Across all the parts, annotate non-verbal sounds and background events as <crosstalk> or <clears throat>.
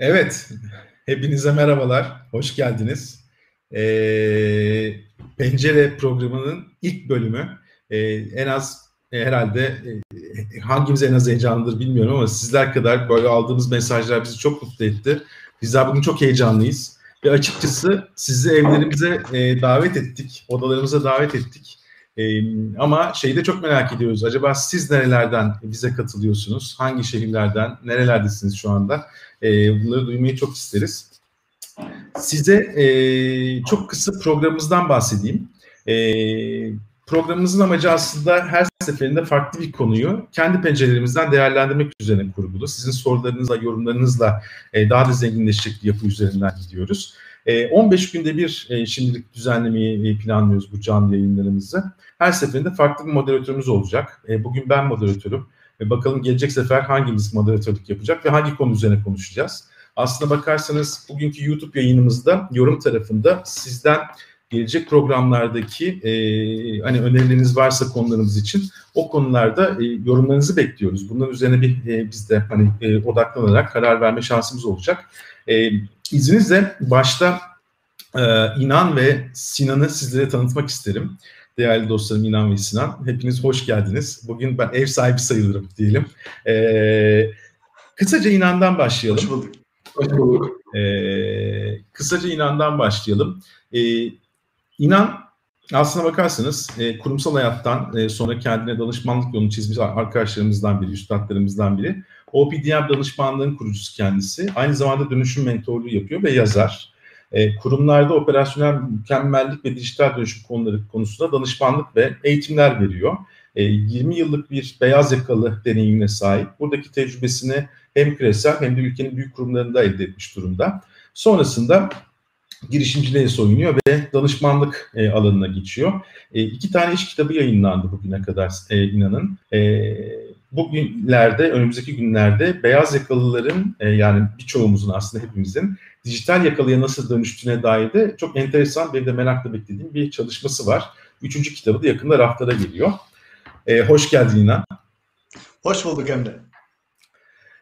Evet, hepinize merhabalar, hoş geldiniz. Ee, Pencere programının ilk bölümü. Ee, en az e, herhalde e, hangimiz en az heyecanlıdır bilmiyorum ama sizler kadar böyle aldığımız mesajlar bizi çok mutlu etti. Bizler bugün çok heyecanlıyız. Ve açıkçası sizi evlerimize e, davet ettik, odalarımıza davet ettik. Ama şeyi de çok merak ediyoruz. Acaba siz nerelerden bize katılıyorsunuz? Hangi şehirlerden? Nerelerdesiniz şu anda? E, bunları duymayı çok isteriz. Size e, çok kısa programımızdan bahsedeyim. E, programımızın amacı aslında her seferinde farklı bir konuyu kendi pencerelerimizden değerlendirmek üzerine kurgulu. Sizin sorularınızla, yorumlarınızla e, daha da zenginleşecek bir yapı üzerinden gidiyoruz. 15 e, günde bir e, şimdilik düzenlemeyi planlıyoruz bu canlı yayınlarımızı. Her seferinde farklı bir moderatörümüz olacak. Bugün ben moderatörüm. Bakalım gelecek sefer hangimiz moderatörlük yapacak ve hangi konu üzerine konuşacağız. Aslına bakarsanız bugünkü YouTube yayınımızda yorum tarafında sizden gelecek programlardaki e, hani önerileriniz varsa konularımız için o konularda e, yorumlarınızı bekliyoruz. Bunların üzerine bir e, biz de hani e, odaklanarak karar verme şansımız olacak. E, izninizle başta e, İnan ve Sinan'ı sizlere tanıtmak isterim. Değerli dostlarım İnan ve Sinan, hepiniz hoş geldiniz. Bugün ben ev sahibi sayılırım diyelim. E, kısaca İnan'dan başlayalım. Hoş bulduk. Hoş bulduk. E, kısaca İnan'dan başlayalım. E, İnan aslına bakarsanız e, kurumsal hayattan e, sonra kendine danışmanlık yolunu çizmiş arkadaşlarımızdan biri, üstadlarımızdan biri. OPDM danışmanlığın kurucusu kendisi. Aynı zamanda dönüşüm mentorluğu yapıyor ve yazar. E, kurumlarda operasyonel mükemmellik ve dijital dönüşüm konuları konusunda danışmanlık ve eğitimler veriyor. E, 20 yıllık bir beyaz yakalı deneyimine sahip. Buradaki tecrübesini hem küresel hem de ülkenin büyük kurumlarında elde etmiş durumda. Sonrasında girişimciliğe soyunuyor ve danışmanlık e, alanına geçiyor. E, iki tane iş kitabı yayınlandı bugüne kadar e, inanın. E, bugünlerde, önümüzdeki günlerde beyaz yakalıların e, yani birçoğumuzun aslında hepimizin dijital yakalıya nasıl dönüştüğüne dair de çok enteresan benim de merakla beklediğim bir çalışması var. Üçüncü kitabı da yakında raflara geliyor. E, hoş geldin İnan. Hoş bulduk Emre.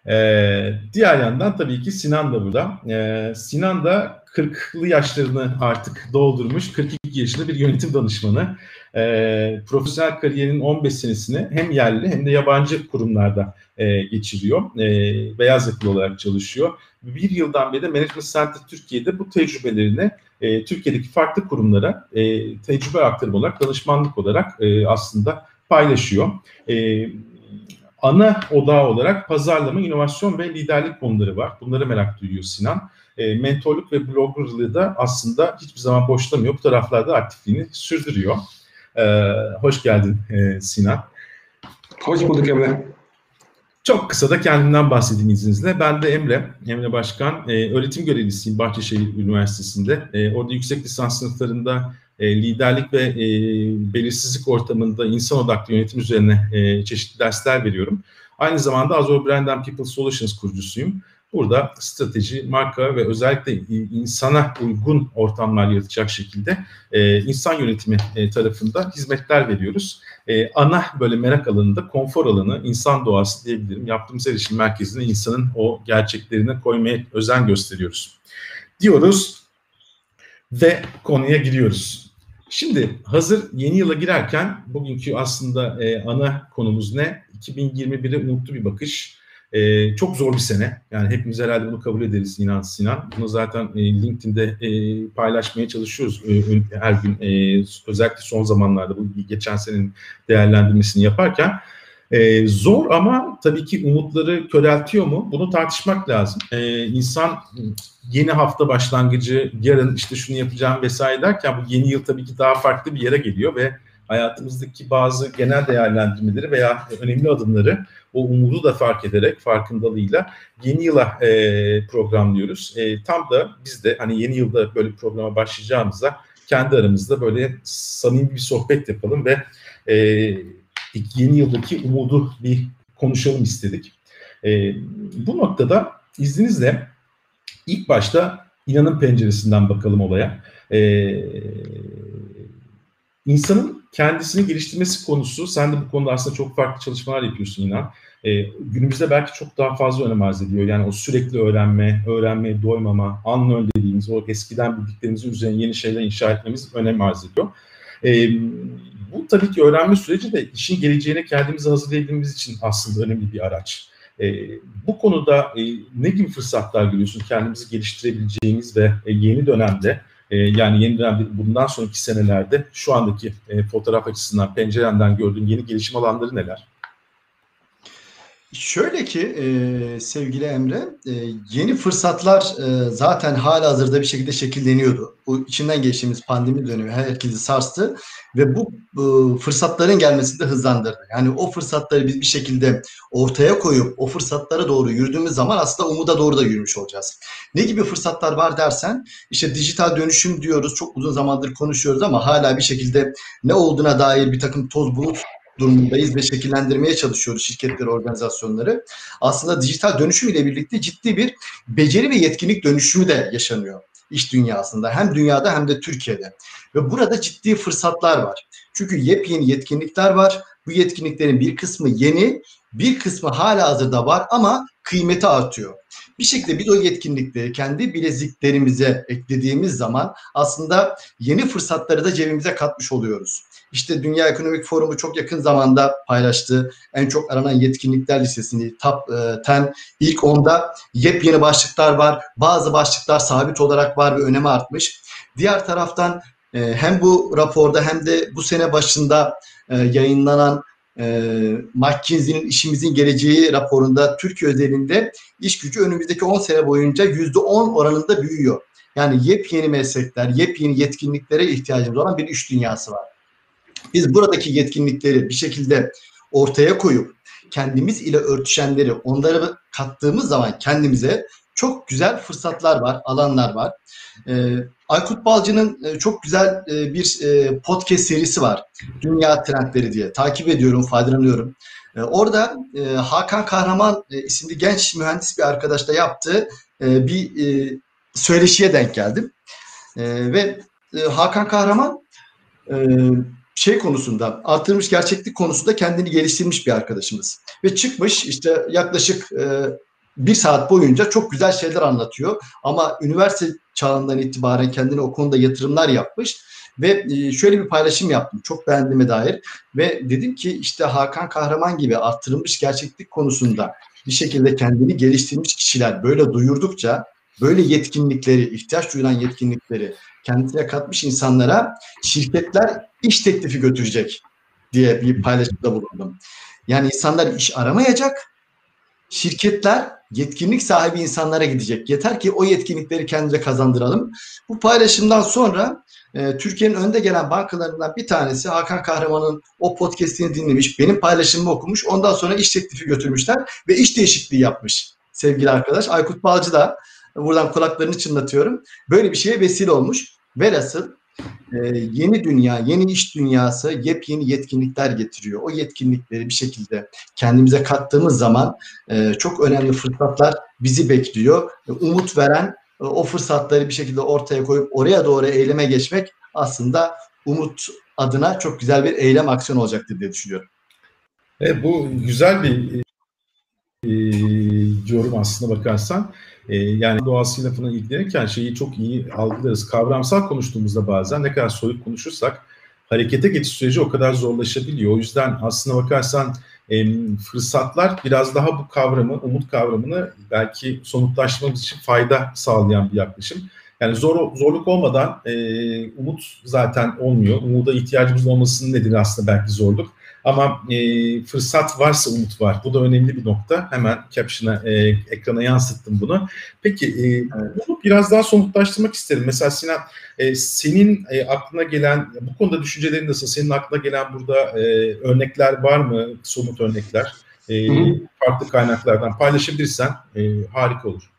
Ee, diğer yandan tabii ki Sinan da burada. Ee, Sinan da 40'lı yaşlarını artık doldurmuş 42 yaşında bir yönetim danışmanı. Ee, profesyonel kariyerinin 15 senesini hem yerli hem de yabancı kurumlarda e, geçiriyor. E, beyaz yakalı olarak çalışıyor. Bir yıldan beri de Management Center Türkiye'de bu tecrübelerini e, Türkiye'deki farklı kurumlara e, tecrübe aktarım olarak, danışmanlık olarak e, aslında paylaşıyor. E, ana odağı olarak pazarlama, inovasyon ve liderlik konuları var. Bunları merak duyuyor Sinan. E, mentorluk ve bloggerlığı da aslında hiçbir zaman boşlamıyor. Bu taraflarda aktifliğini sürdürüyor. E, hoş geldin e, Sinan. Hoş bulduk Emre. Çok kısa da kendimden bahsedeyim izninizle. Ben de Emre, Emre Başkan. E, öğretim görevlisiyim Bahçeşehir Üniversitesi'nde. E, orada yüksek lisans sınıflarında e, liderlik ve e, belirsizlik ortamında insan odaklı yönetim üzerine e, çeşitli dersler veriyorum. Aynı zamanda Azure Brand and People Solutions kurucusuyum. Burada strateji, marka ve özellikle insana uygun ortamlar yaratacak şekilde e, insan yönetimi e, tarafında hizmetler veriyoruz. E, ana böyle merak alanında konfor alanı, insan doğası diyebilirim. Yaptığımız erişim merkezine insanın o gerçeklerine koymaya özen gösteriyoruz. Diyoruz ve konuya giriyoruz. Şimdi hazır yeni yıla girerken bugünkü aslında e, ana konumuz ne? 2021'e umutlu bir bakış. E, çok zor bir sene. Yani hepimiz herhalde bunu kabul ederiz Sinan Sinan. Bunu zaten e, LinkedIn'de e, paylaşmaya çalışıyoruz e, her gün. E, özellikle son zamanlarda bu geçen senenin değerlendirmesini yaparken. E, zor ama tabii ki umutları köreltiyor mu? Bunu tartışmak lazım. E, insan yeni hafta başlangıcı, yarın işte şunu yapacağım vesaire derken bu yeni yıl tabii ki daha farklı bir yere geliyor ve hayatımızdaki bazı genel değerlendirmeleri veya önemli adımları o umudu da fark ederek farkındalığıyla yeni yıla e, programlıyoruz. E, tam da biz de hani yeni yılda böyle bir programa başlayacağımızda kendi aramızda böyle samimi bir sohbet yapalım ve e, yeni yıldaki umudu bir konuşalım istedik. E, bu noktada izninizle ilk başta inanın penceresinden bakalım olaya. E, insanın kendisini geliştirmesi konusu, sen de bu konuda aslında çok farklı çalışmalar yapıyorsun inan. E, günümüzde belki çok daha fazla önem arz ediyor. Yani o sürekli öğrenme, öğrenmeye doymama, unlearn dediğimiz o eskiden bildiklerimizin üzerine yeni şeyler inşa etmemiz önem arz ediyor. E, bu tabii ki öğrenme süreci de işin geleceğine kendimizi hazırlayabilmemiz için aslında önemli bir araç. E, bu konuda e, ne gibi fırsatlar görüyorsun kendimizi geliştirebileceğimiz ve e, yeni dönemde e, yani yeni dönemde bundan sonraki senelerde şu andaki e, fotoğraf açısından pencerenden gördüğün yeni gelişim alanları neler? Şöyle ki e, sevgili Emre, e, yeni fırsatlar e, zaten hala hazırda bir şekilde şekilleniyordu. Bu içinden geçtiğimiz pandemi dönemi herkesi sarstı ve bu e, fırsatların gelmesini de hızlandırdı. Yani o fırsatları biz bir şekilde ortaya koyup o fırsatlara doğru yürüdüğümüz zaman aslında umuda doğru da yürümüş olacağız. Ne gibi fırsatlar var dersen, işte dijital dönüşüm diyoruz, çok uzun zamandır konuşuyoruz ama hala bir şekilde ne olduğuna dair bir takım toz bulut durumundayız ve şekillendirmeye çalışıyoruz şirketleri, organizasyonları. Aslında dijital dönüşüm ile birlikte ciddi bir beceri ve yetkinlik dönüşümü de yaşanıyor iş dünyasında. Hem dünyada hem de Türkiye'de. Ve burada ciddi fırsatlar var. Çünkü yepyeni yetkinlikler var. Bu yetkinliklerin bir kısmı yeni, bir kısmı hala hazırda var ama kıymeti artıyor. Bir şekilde biz o yetkinlikleri kendi bileziklerimize eklediğimiz zaman aslında yeni fırsatları da cebimize katmış oluyoruz. İşte Dünya Ekonomik Forumu çok yakın zamanda paylaştı. En çok aranan yetkinlikler listesini top 10 e, ilk 10'da yepyeni başlıklar var. Bazı başlıklar sabit olarak var ve önemi artmış. Diğer taraftan e, hem bu raporda hem de bu sene başında e, yayınlanan McKinsey'nin işimizin geleceği raporunda Türkiye özelinde iş gücü önümüzdeki 10 sene boyunca %10 oranında büyüyor. Yani yepyeni meslekler, yepyeni yetkinliklere ihtiyacımız olan bir iş dünyası var. Biz buradaki yetkinlikleri bir şekilde ortaya koyup kendimiz ile örtüşenleri onları kattığımız zaman kendimize çok güzel fırsatlar var, alanlar var. Ee, Aykut Balcı'nın e, çok güzel e, bir e, podcast serisi var. Dünya Trendleri diye. Takip ediyorum, faydalanıyorum. E, orada Hakan Kahraman isimli genç mühendis bir arkadaşla yaptığı bir söyleşiye denk geldim. E, ve Hakan Kahraman şey konusunda artırmış gerçeklik konusunda kendini geliştirmiş bir arkadaşımız. Ve çıkmış işte yaklaşık e, bir saat boyunca çok güzel şeyler anlatıyor. Ama üniversite çağından itibaren kendine o konuda yatırımlar yapmış. Ve e, şöyle bir paylaşım yaptım. Çok beğendiğime dair. Ve dedim ki işte Hakan Kahraman gibi arttırılmış gerçeklik konusunda bir şekilde kendini geliştirmiş kişiler böyle duyurdukça böyle yetkinlikleri, ihtiyaç duyulan yetkinlikleri kendisine katmış insanlara şirketler iş teklifi götürecek diye bir paylaşımda bulundum. Yani insanlar iş aramayacak, şirketler yetkinlik sahibi insanlara gidecek. Yeter ki o yetkinlikleri kendimize kazandıralım. Bu paylaşımdan sonra e, Türkiye'nin önde gelen bankalarından bir tanesi Hakan Kahraman'ın o podcast'ini dinlemiş, benim paylaşımımı okumuş. Ondan sonra iş teklifi götürmüşler ve iş değişikliği yapmış sevgili arkadaş. Aykut Balcı da buradan kulaklarını çınlatıyorum. Böyle bir şeye vesile olmuş. Velhasıl e, yeni dünya, yeni iş dünyası yepyeni yetkinlikler getiriyor. O yetkinlikleri bir şekilde kendimize kattığımız zaman e, çok önemli fırsatlar bizi bekliyor. E, umut veren e, o fırsatları bir şekilde ortaya koyup oraya doğru eyleme geçmek aslında umut adına çok güzel bir eylem aksiyon olacaktır diye düşünüyorum. E, bu güzel bir e, yorum aslında bakarsan. E, yani doğasıyla falan ilgilenirken şeyi çok iyi algılarız. Kavramsal konuştuğumuzda bazen ne kadar soyut konuşursak harekete geçiş süreci o kadar zorlaşabiliyor. O yüzden aslında bakarsan e, fırsatlar biraz daha bu kavramı, umut kavramını belki somutlaştırmamız için fayda sağlayan bir yaklaşım. Yani zor zorluk olmadan e, umut zaten olmuyor. Umuda ihtiyacımız olmasının nedeni aslında belki zorluk. Ama e, fırsat varsa umut var. Bu da önemli bir nokta. Hemen caption'a, e, ekrana yansıttım bunu. Peki e, bunu biraz daha somutlaştırmak isterim. Mesela Sinan, e, senin e, aklına gelen, bu konuda düşüncelerin nasıl? Senin aklına gelen burada e, örnekler var mı? Somut örnekler. E, farklı kaynaklardan paylaşabilirsen e, harika olur.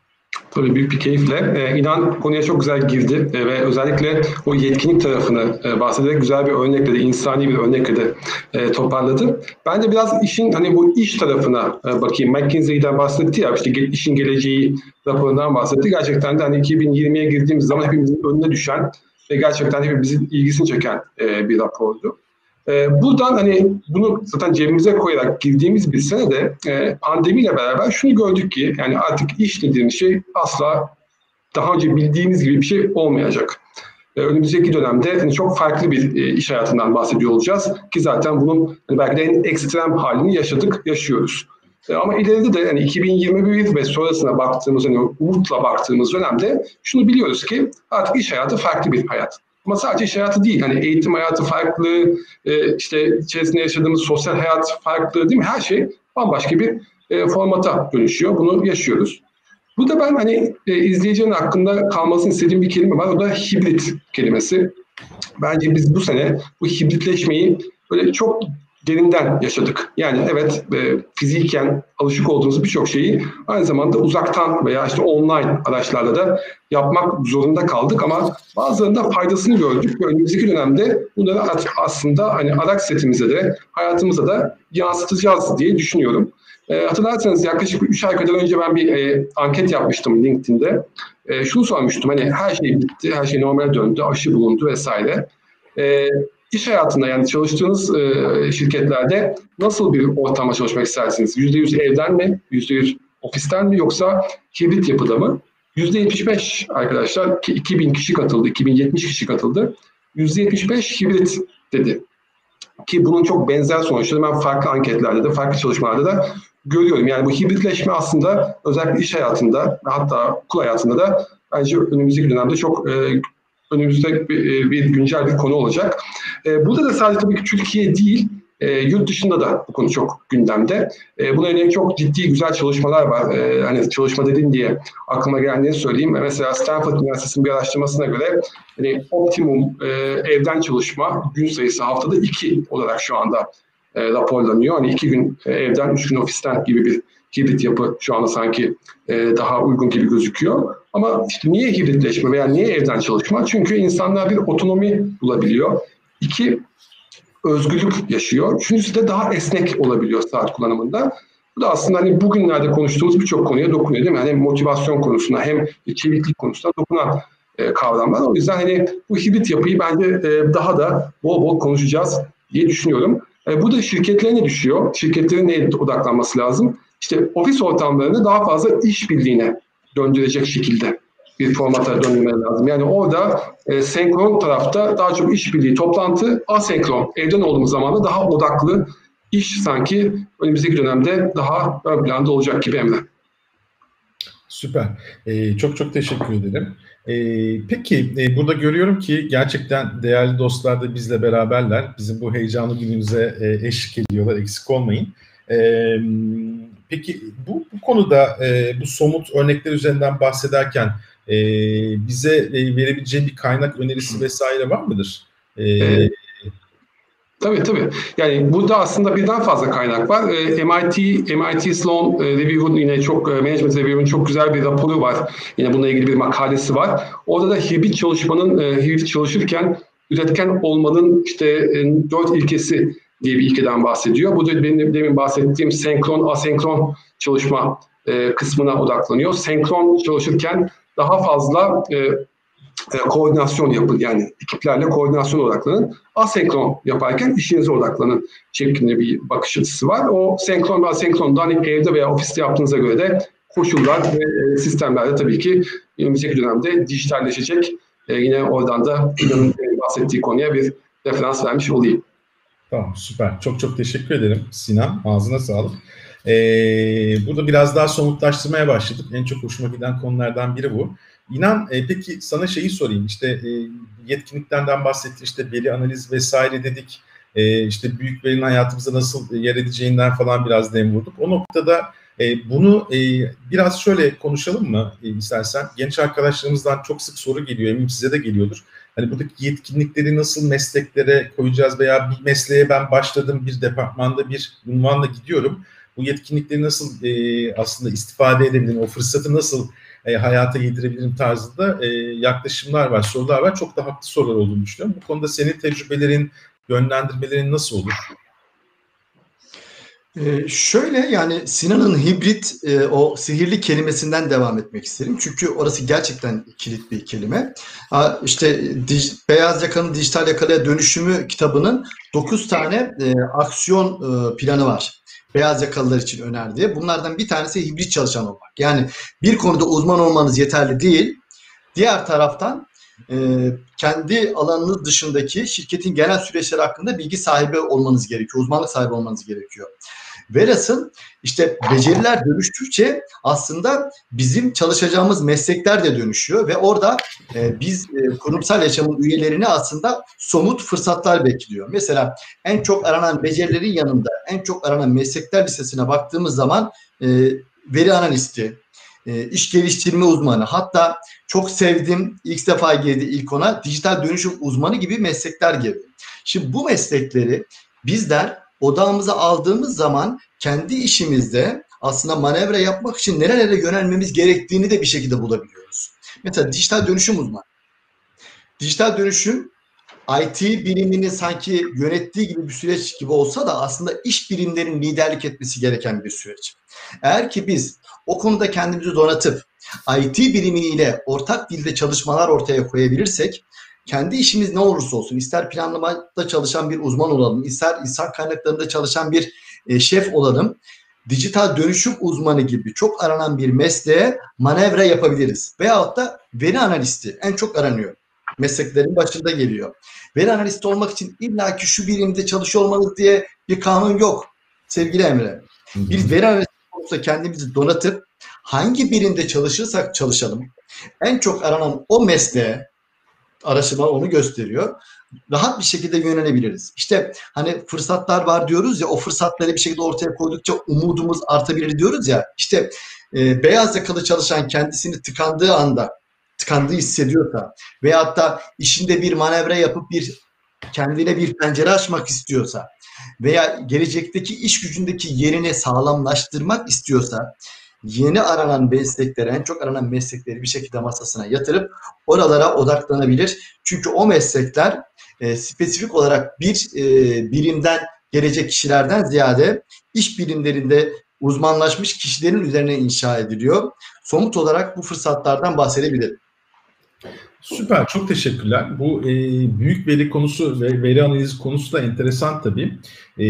Tabii büyük bir keyifle. Ee, inan konuya çok güzel girdi ee, ve özellikle o yetkinlik tarafını e, bahsederek güzel bir örnekle de, insani bir örnekle de e, toparladı. Ben de biraz işin hani bu iş tarafına e, bakayım. McKinsey'den bahsetti ya, işte işin geleceği raporundan bahsetti. Gerçekten de hani 2020'ye girdiğimiz zaman hepimizin önüne düşen ve gerçekten hepimizin ilgisini çeken e, bir rapordu. E, buradan hani bunu zaten cebimize koyarak girdiğimiz bir senede e, pandemiyle beraber şunu gördük ki yani artık iş dediğimiz şey asla daha önce bildiğimiz gibi bir şey olmayacak. E, önümüzdeki dönemde hani çok farklı bir e, iş hayatından bahsediyor olacağız ki zaten bunun hani belki de en ekstrem halini yaşadık, yaşıyoruz. E, ama ileride de hani 2021 ve sonrasına baktığımız, hani umutla baktığımız dönemde şunu biliyoruz ki artık iş hayatı farklı bir hayat. Ama sadece iş hayatı değil. Hani eğitim hayatı farklı, e, işte içerisinde yaşadığımız sosyal hayat farklı değil mi? Her şey bambaşka bir e, formata dönüşüyor. Bunu yaşıyoruz. Bu da ben hani e, izleyicinin hakkında kalmasını istediğim bir kelime var. O da hibrit kelimesi. Bence biz bu sene bu hibritleşmeyi böyle çok derinden yaşadık. Yani evet e, fiziken alışık olduğumuz birçok şeyi aynı zamanda uzaktan veya işte online araçlarla da yapmak zorunda kaldık ama bazılarında faydasını gördük ve önümüzdeki dönemde bunları aslında hani araç setimize de hayatımıza da yansıtacağız diye düşünüyorum. E, hatırlarsanız yaklaşık 3 ay kadar önce ben bir e, anket yapmıştım LinkedIn'de. E, şunu sormuştum hani her şey bitti, her şey normale döndü, aşı bulundu vesaire. E, iş hayatında yani çalıştığınız e, şirketlerde nasıl bir ortamda çalışmak istersiniz? %100 evden mi, %100 ofisten mi yoksa hibrit yapıda mı? %75 arkadaşlar ki 2000 kişi katıldı, 2070 kişi katıldı. %75 hibrit dedi. Ki bunun çok benzer sonuçları ben farklı anketlerde de, farklı çalışmalarda da görüyorum. Yani bu hibritleşme aslında özellikle iş hayatında hatta okul hayatında da bence önümüzdeki dönemde çok e, önümüzde bir, e, bir güncel bir konu olacak. E, burada da sadece tabii ki Türkiye değil, e, yurt dışında da bu konu çok gündemde. E, buna yönelik çok ciddi güzel çalışmalar var. E, hani çalışma dedin diye aklıma geldiğini söyleyeyim. Mesela Stanford Üniversitesi'nin bir araştırmasına göre hani optimum e, evden çalışma gün sayısı haftada iki olarak şu anda e, raporlanıyor. Hani iki gün e, evden, üç gün ofisten gibi bir hibrit yapı şu anda sanki e, daha uygun gibi gözüküyor. Ama işte niye hibritleşme veya niye evden çalışma? Çünkü insanlar bir otonomi bulabiliyor. İki, özgürlük yaşıyor. Üçüncüsü de daha esnek olabiliyor saat kullanımında. Bu da aslında hani bugünlerde konuştuğumuz birçok konuya dokunuyor değil mi? Yani hem motivasyon konusunda hem çeviklik konusunda dokunan e, kavramlar. O yüzden hani bu hibrit yapıyı bence e, daha da bol bol konuşacağız diye düşünüyorum. E, bu da şirketlere ne düşüyor? Şirketlerin neye odaklanması lazım? İşte ofis ortamlarını daha fazla işbirliğine döndürecek şekilde bir formata döndürmeleri lazım. Yani orada e, senkron tarafta daha çok işbirliği, toplantı, asenkron, evden olduğumuz zaman da daha odaklı iş sanki önümüzdeki dönemde daha ön planda olacak gibi Emre. Süper. Ee, çok çok teşekkür ederim. Ee, peki e, burada görüyorum ki gerçekten değerli dostlar da bizle beraberler. Bizim bu heyecanlı günümüze e, eşlik ediyorlar. Eksik olmayın. Ee, peki bu, bu konuda e, bu somut örnekler üzerinden bahsederken e, bize e, verebileceği bir kaynak önerisi vesaire var mıdır? E, evet. Tabii tabii. Yani burada aslında birden fazla kaynak var. E, MIT, MIT Sloan e, Review'un yine çok, e, Management Review'un çok güzel bir raporu var. Yine bununla ilgili bir makalesi var. Orada da hibrit çalışmanın, e, hibrit çalışırken üretken olmanın işte e, dört ilkesi diye bir ilkeden bahsediyor. Bu da benim demin bahsettiğim senkron, asenkron çalışma e, kısmına odaklanıyor. Senkron çalışırken daha fazla e, e, koordinasyon yapın. Yani ekiplerle koordinasyon odaklanın. Asenkron yaparken işinize odaklanın şeklinde bir bakış açısı var. O senkron ve asenkron da hani evde veya ofiste yaptığınıza göre de koşullar ve e, sistemlerde tabii ki önümüzdeki dönemde dijitalleşecek. E, yine oradan da <clears throat> bahsettiği konuya bir referans vermiş olayım. Tamam süper. Çok çok teşekkür ederim Sinan. Ağzına sağlık. Ee, burada biraz daha somutlaştırmaya başladık. En çok hoşuma giden konulardan biri bu. İnan e, peki sana şeyi sorayım işte e, yetkinliklerden bahsettik işte veri analiz vesaire dedik e, işte büyük verinin hayatımıza nasıl yer edeceğinden falan biraz dem vurduk. O noktada e, bunu e, biraz şöyle konuşalım mı e, istersen genç arkadaşlarımızdan çok sık soru geliyor eminim size de geliyordur. Hani buradaki yetkinlikleri nasıl mesleklere koyacağız veya bir mesleğe ben başladım bir departmanda bir unvanla gidiyorum. Bu yetkinlikleri nasıl e, aslında istifade edebilirim, o fırsatı nasıl e, hayata yedirebilirim tarzında e, yaklaşımlar var, sorular var. Çok da haklı sorular olduğunu düşünüyorum. Bu konuda senin tecrübelerin, yönlendirmelerin nasıl olur? Ee, şöyle yani Sinan'ın hibrit e, o sihirli kelimesinden devam etmek isterim. Çünkü orası gerçekten kilit bir kelime. Ha, işte dij, Beyaz Yakanın Dijital Yakalıya Dönüşümü kitabının 9 tane e, aksiyon e, planı var. Beyaz yakalılar için önerdiği. Bunlardan bir tanesi hibrit çalışan olmak. Yani bir konuda uzman olmanız yeterli değil. Diğer taraftan e, kendi alanınız dışındaki şirketin genel süreçleri hakkında bilgi sahibi olmanız gerekiyor. Uzmanlık sahibi olmanız gerekiyor. Velhasıl işte beceriler dönüştükçe aslında bizim çalışacağımız meslekler de dönüşüyor ve orada e, biz e, kurumsal yaşamın üyelerini aslında somut fırsatlar bekliyor. Mesela en çok aranan becerilerin yanında en çok aranan meslekler listesine baktığımız zaman e, veri analisti, e, iş geliştirme uzmanı hatta çok sevdim ilk defa girdi ilk ona dijital dönüşüm uzmanı gibi meslekler girdi. Şimdi bu meslekleri bizler odağımıza aldığımız zaman kendi işimizde aslında manevra yapmak için nerelere yönelmemiz gerektiğini de bir şekilde bulabiliyoruz. Mesela dijital dönüşüm uzmanı. Dijital dönüşüm IT birimini sanki yönettiği gibi bir süreç gibi olsa da aslında iş birimlerinin liderlik etmesi gereken bir süreç. Eğer ki biz o konuda kendimizi donatıp IT birimiyle ortak dilde çalışmalar ortaya koyabilirsek kendi işimiz ne olursa olsun ister planlamada çalışan bir uzman olalım, ister insan kaynaklarında çalışan bir e, şef olalım. Dijital dönüşüm uzmanı gibi çok aranan bir mesleğe manevra yapabiliriz. Veyahut da veri analisti en çok aranıyor. Mesleklerin başında geliyor. Veri analisti olmak için illaki şu birimde çalışıyor olmanız diye bir kanun yok sevgili Emre. Biz veri analisti olursa kendimizi donatıp hangi birimde çalışırsak çalışalım en çok aranan o mesleğe araştırma onu gösteriyor. Rahat bir şekilde yönelebiliriz. İşte hani fırsatlar var diyoruz ya o fırsatları bir şekilde ortaya koydukça umudumuz artabilir diyoruz ya. İşte e, beyaz yakalı çalışan kendisini tıkandığı anda tıkandığı hissediyorsa veyahut da işinde bir manevra yapıp bir kendine bir pencere açmak istiyorsa veya gelecekteki iş gücündeki yerini sağlamlaştırmak istiyorsa yeni aranan meslekleri, en çok aranan meslekleri bir şekilde masasına yatırıp oralara odaklanabilir. Çünkü o meslekler e, spesifik olarak bir e, birimden gelecek kişilerden ziyade iş bilimlerinde uzmanlaşmış kişilerin üzerine inşa ediliyor. Somut olarak bu fırsatlardan bahsedebilirim. Süper, çok teşekkürler. Bu e, büyük veri konusu ve veri analizi konusu da enteresan tabii. E,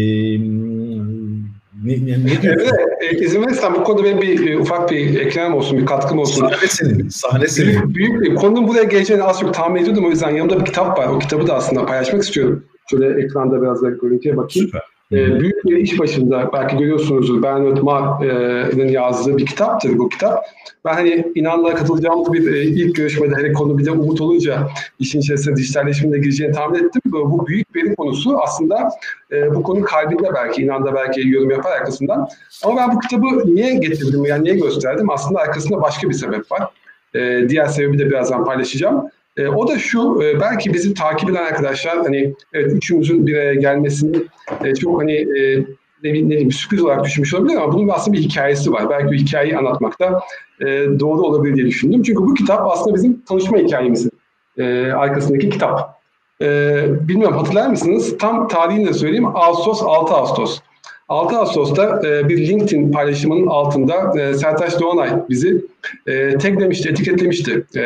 ne, ne, ne diyorsun? Evet, izin verirsen bu konuda benim bir, bir ufak bir eklemem olsun, bir katkım olsun. Sahne senin, sahne senin. Büyük, büyük bir konunun buraya geleceğini az çok tahmin ediyordum. O yüzden yanımda bir kitap var. O kitabı da aslında paylaşmak istiyorum. Şöyle ekranda biraz da görüntüye bakayım. Süper. E, büyük bir iş başında belki görüyorsunuzdur Bernard Marr'ın yazdığı bir kitaptır bu kitap. Ben hani inanla katılacağımız bir e, ilk görüşmede hani konu bir de umut olunca işin içerisinde dijitalleşimine gireceğini tahmin ettim. Bu büyük veri konusu aslında e, bu konu kalbinde belki inanda belki yorum yapar arkasından. Ama ben bu kitabı niye getirdim yani niye gösterdim? Aslında arkasında başka bir sebep var. E, diğer sebebi de birazdan paylaşacağım. E, o da şu, e, belki bizi takip eden arkadaşlar hani evet üçümüzün bir araya gelmesini e, çok hani e, ne, ne diyeyim sürpriz olarak düşünmüş olabilir ama bunun aslında bir hikayesi var. Belki bir hikayeyi anlatmakta e, doğru olabilir diye düşündüm. Çünkü bu kitap aslında bizim tanışma hikayemizin e, arkasındaki kitap. E, bilmiyorum hatırlar mısınız? Tam tarihini de söyleyeyim. Ağustos, 6 Ağustos. 6 Ağustos'ta e, bir LinkedIn paylaşımının altında e, Sertaç Doğanay bizi e, taglemişti, etiketlemişti. E,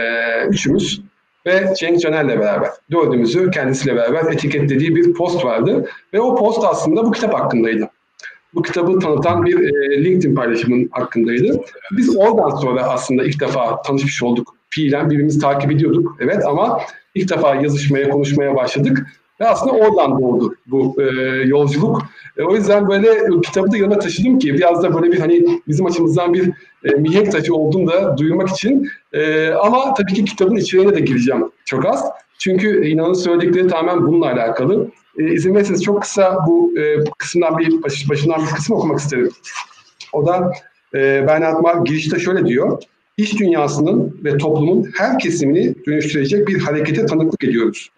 üçümüz ve Cenk Caner'le beraber dördümüzü kendisiyle beraber etiketlediği bir post vardı. Ve o post aslında bu kitap hakkındaydı. Bu kitabı tanıtan bir e, LinkedIn paylaşımın hakkındaydı. Biz oradan sonra aslında ilk defa tanışmış olduk. Fiilen birbirimizi takip ediyorduk. Evet ama ilk defa yazışmaya, konuşmaya başladık. Ve aslında oradan doğdu bu e, yolculuk. E, o yüzden böyle kitabı da yanına taşıdım ki biraz da böyle bir hani bizim açımızdan bir e, mihenk taşı olduğunu da duyurmak için. E, ama tabii ki kitabın içeriğine de gireceğim çok az. Çünkü inanın söyledikleri tamamen bununla alakalı. E, izin verirseniz çok kısa bu e, kısımdan bir baş, başından bir kısım okumak isterim. O da e, Bernard Marx girişte şöyle diyor. İş dünyasının ve toplumun her kesimini dönüştürecek bir harekete tanıklık ediyoruz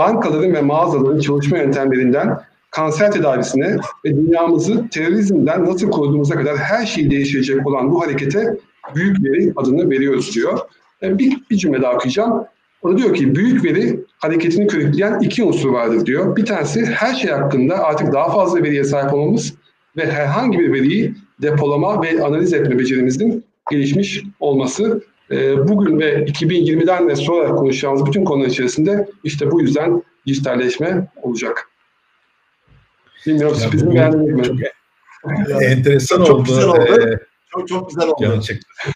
bankaların ve mağazaların çalışma yöntemlerinden kanser tedavisine ve dünyamızı terörizmden nasıl koruduğumuza kadar her şeyi değiştirecek olan bu harekete büyük veri adını veriyoruz diyor. Yani bir, bir cümle daha okuyacağım. O diyor ki büyük veri hareketini körükleyen iki unsur vardır diyor. Bir tanesi her şey hakkında artık daha fazla veriye sahip olmamız. ve herhangi bir veriyi depolama ve analiz etme becerimizin gelişmiş olması e, bugün ve 2020'den de sonra konuşacağımız bütün konular içerisinde işte bu yüzden dijitalleşme olacak. Bilmiyorum ya sürprizimi beğendiniz mi? Çok enteresan çok oldu. Güzel oldu. Ee, çok çok güzel oldu. Gerçekten.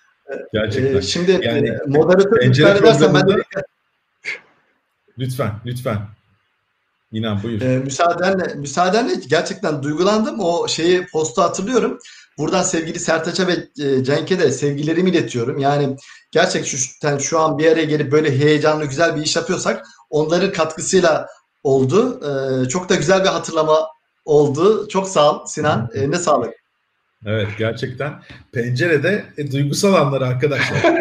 Gerçekten. Ee, şimdi yani, e, moderatör müsaade edersen ben de Lütfen, lütfen. İnan buyur. Ee, müsaadenle, müsaadenle gerçekten duygulandım. O şeyi postu hatırlıyorum. Buradan sevgili Sertaç'a ve e, Cenk'e de sevgilerimi iletiyorum. Yani gerçekten şu an bir araya gelip böyle heyecanlı güzel bir iş yapıyorsak onların katkısıyla oldu. Ee, çok da güzel bir hatırlama oldu. Çok sağ ol Sinan. Ne sağlık. Evet gerçekten pencerede e, duygusal anlar arkadaşlar. <laughs>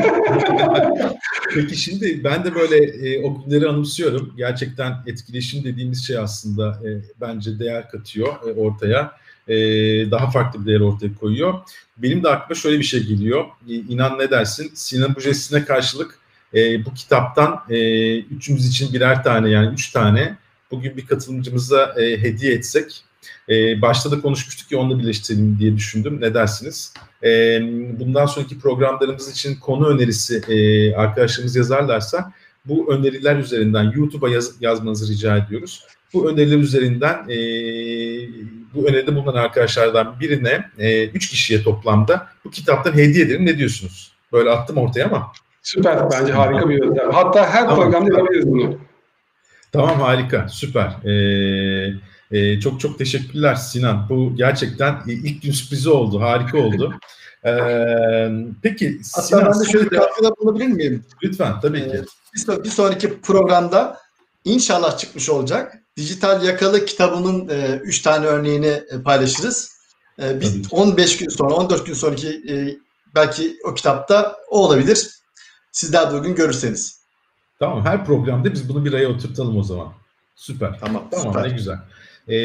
Peki şimdi ben de böyle e, o günleri anımsıyorum. Gerçekten etkileşim dediğimiz şey aslında e, bence değer katıyor e, ortaya. E, daha farklı bir değer ortaya koyuyor. Benim de aklıma şöyle bir şey geliyor. İnan ne dersin? Sinan Bujesine karşılık e, bu kitaptan e, üçümüz için birer tane yani üç tane bugün bir katılımcımıza e, hediye etsek e, başta da konuşmuştuk ki onunla birleştirelim diye düşündüm. Ne dersiniz? E, bundan sonraki programlarımız için konu önerisi e, arkadaşlarımız yazarlarsa bu öneriler üzerinden YouTube'a yaz, yazmanızı rica ediyoruz. Bu öneriler üzerinden e, bu öneride bulunan arkadaşlardan birine e, üç kişiye toplamda bu kitaptan hediye edelim. Ne diyorsunuz? Böyle attım ortaya ama. Süper. Bence harika bir yöntem. Hatta her tamam, programda yapabiliriz bunu. Tamam harika. Süper. Ee, e, çok çok teşekkürler Sinan. Bu gerçekten ilk gün sürprizi oldu. Harika oldu. Ee, peki Hatta Sinan, ben de şöyle bir katkıda bulunabilir miyim? Lütfen tabii ki. Ee, bir, sonraki programda inşallah çıkmış olacak. Dijital Yakalı kitabımın 3 e, tane örneğini e, paylaşırız. E, biz 15 gün sonra, 14 gün sonraki e, belki o kitapta o olabilir. Sizler de bugün görürseniz. Tamam her programda biz bunu bir aya oturtalım o zaman. Süper. Tamam, tamam süper. ne güzel. E,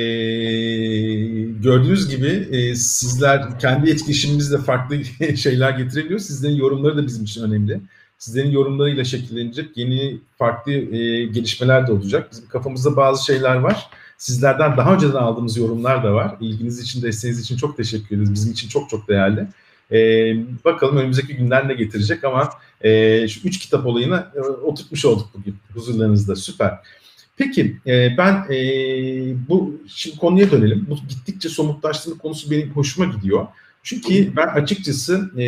gördüğünüz gibi e, sizler kendi etkileşimimizle farklı <laughs> şeyler getirebiliyor. Sizlerin yorumları da bizim için önemli. Sizlerin yorumlarıyla şekillenecek yeni farklı e, gelişmeler de olacak. Bizim kafamızda bazı şeyler var. Sizlerden daha önceden aldığımız yorumlar da var. İlginiz için, desteğiniz için çok teşekkür ederiz. Bizim için çok çok değerli. Ee, bakalım önümüzdeki günler ne getirecek ama e, şu üç kitap olayını e, oturtmuş olduk bugün huzurlarınızda. Süper. Peki e, ben e, bu şimdi konuya dönelim. Bu gittikçe somutlaştırma konusu benim hoşuma gidiyor. Çünkü ben açıkçası e,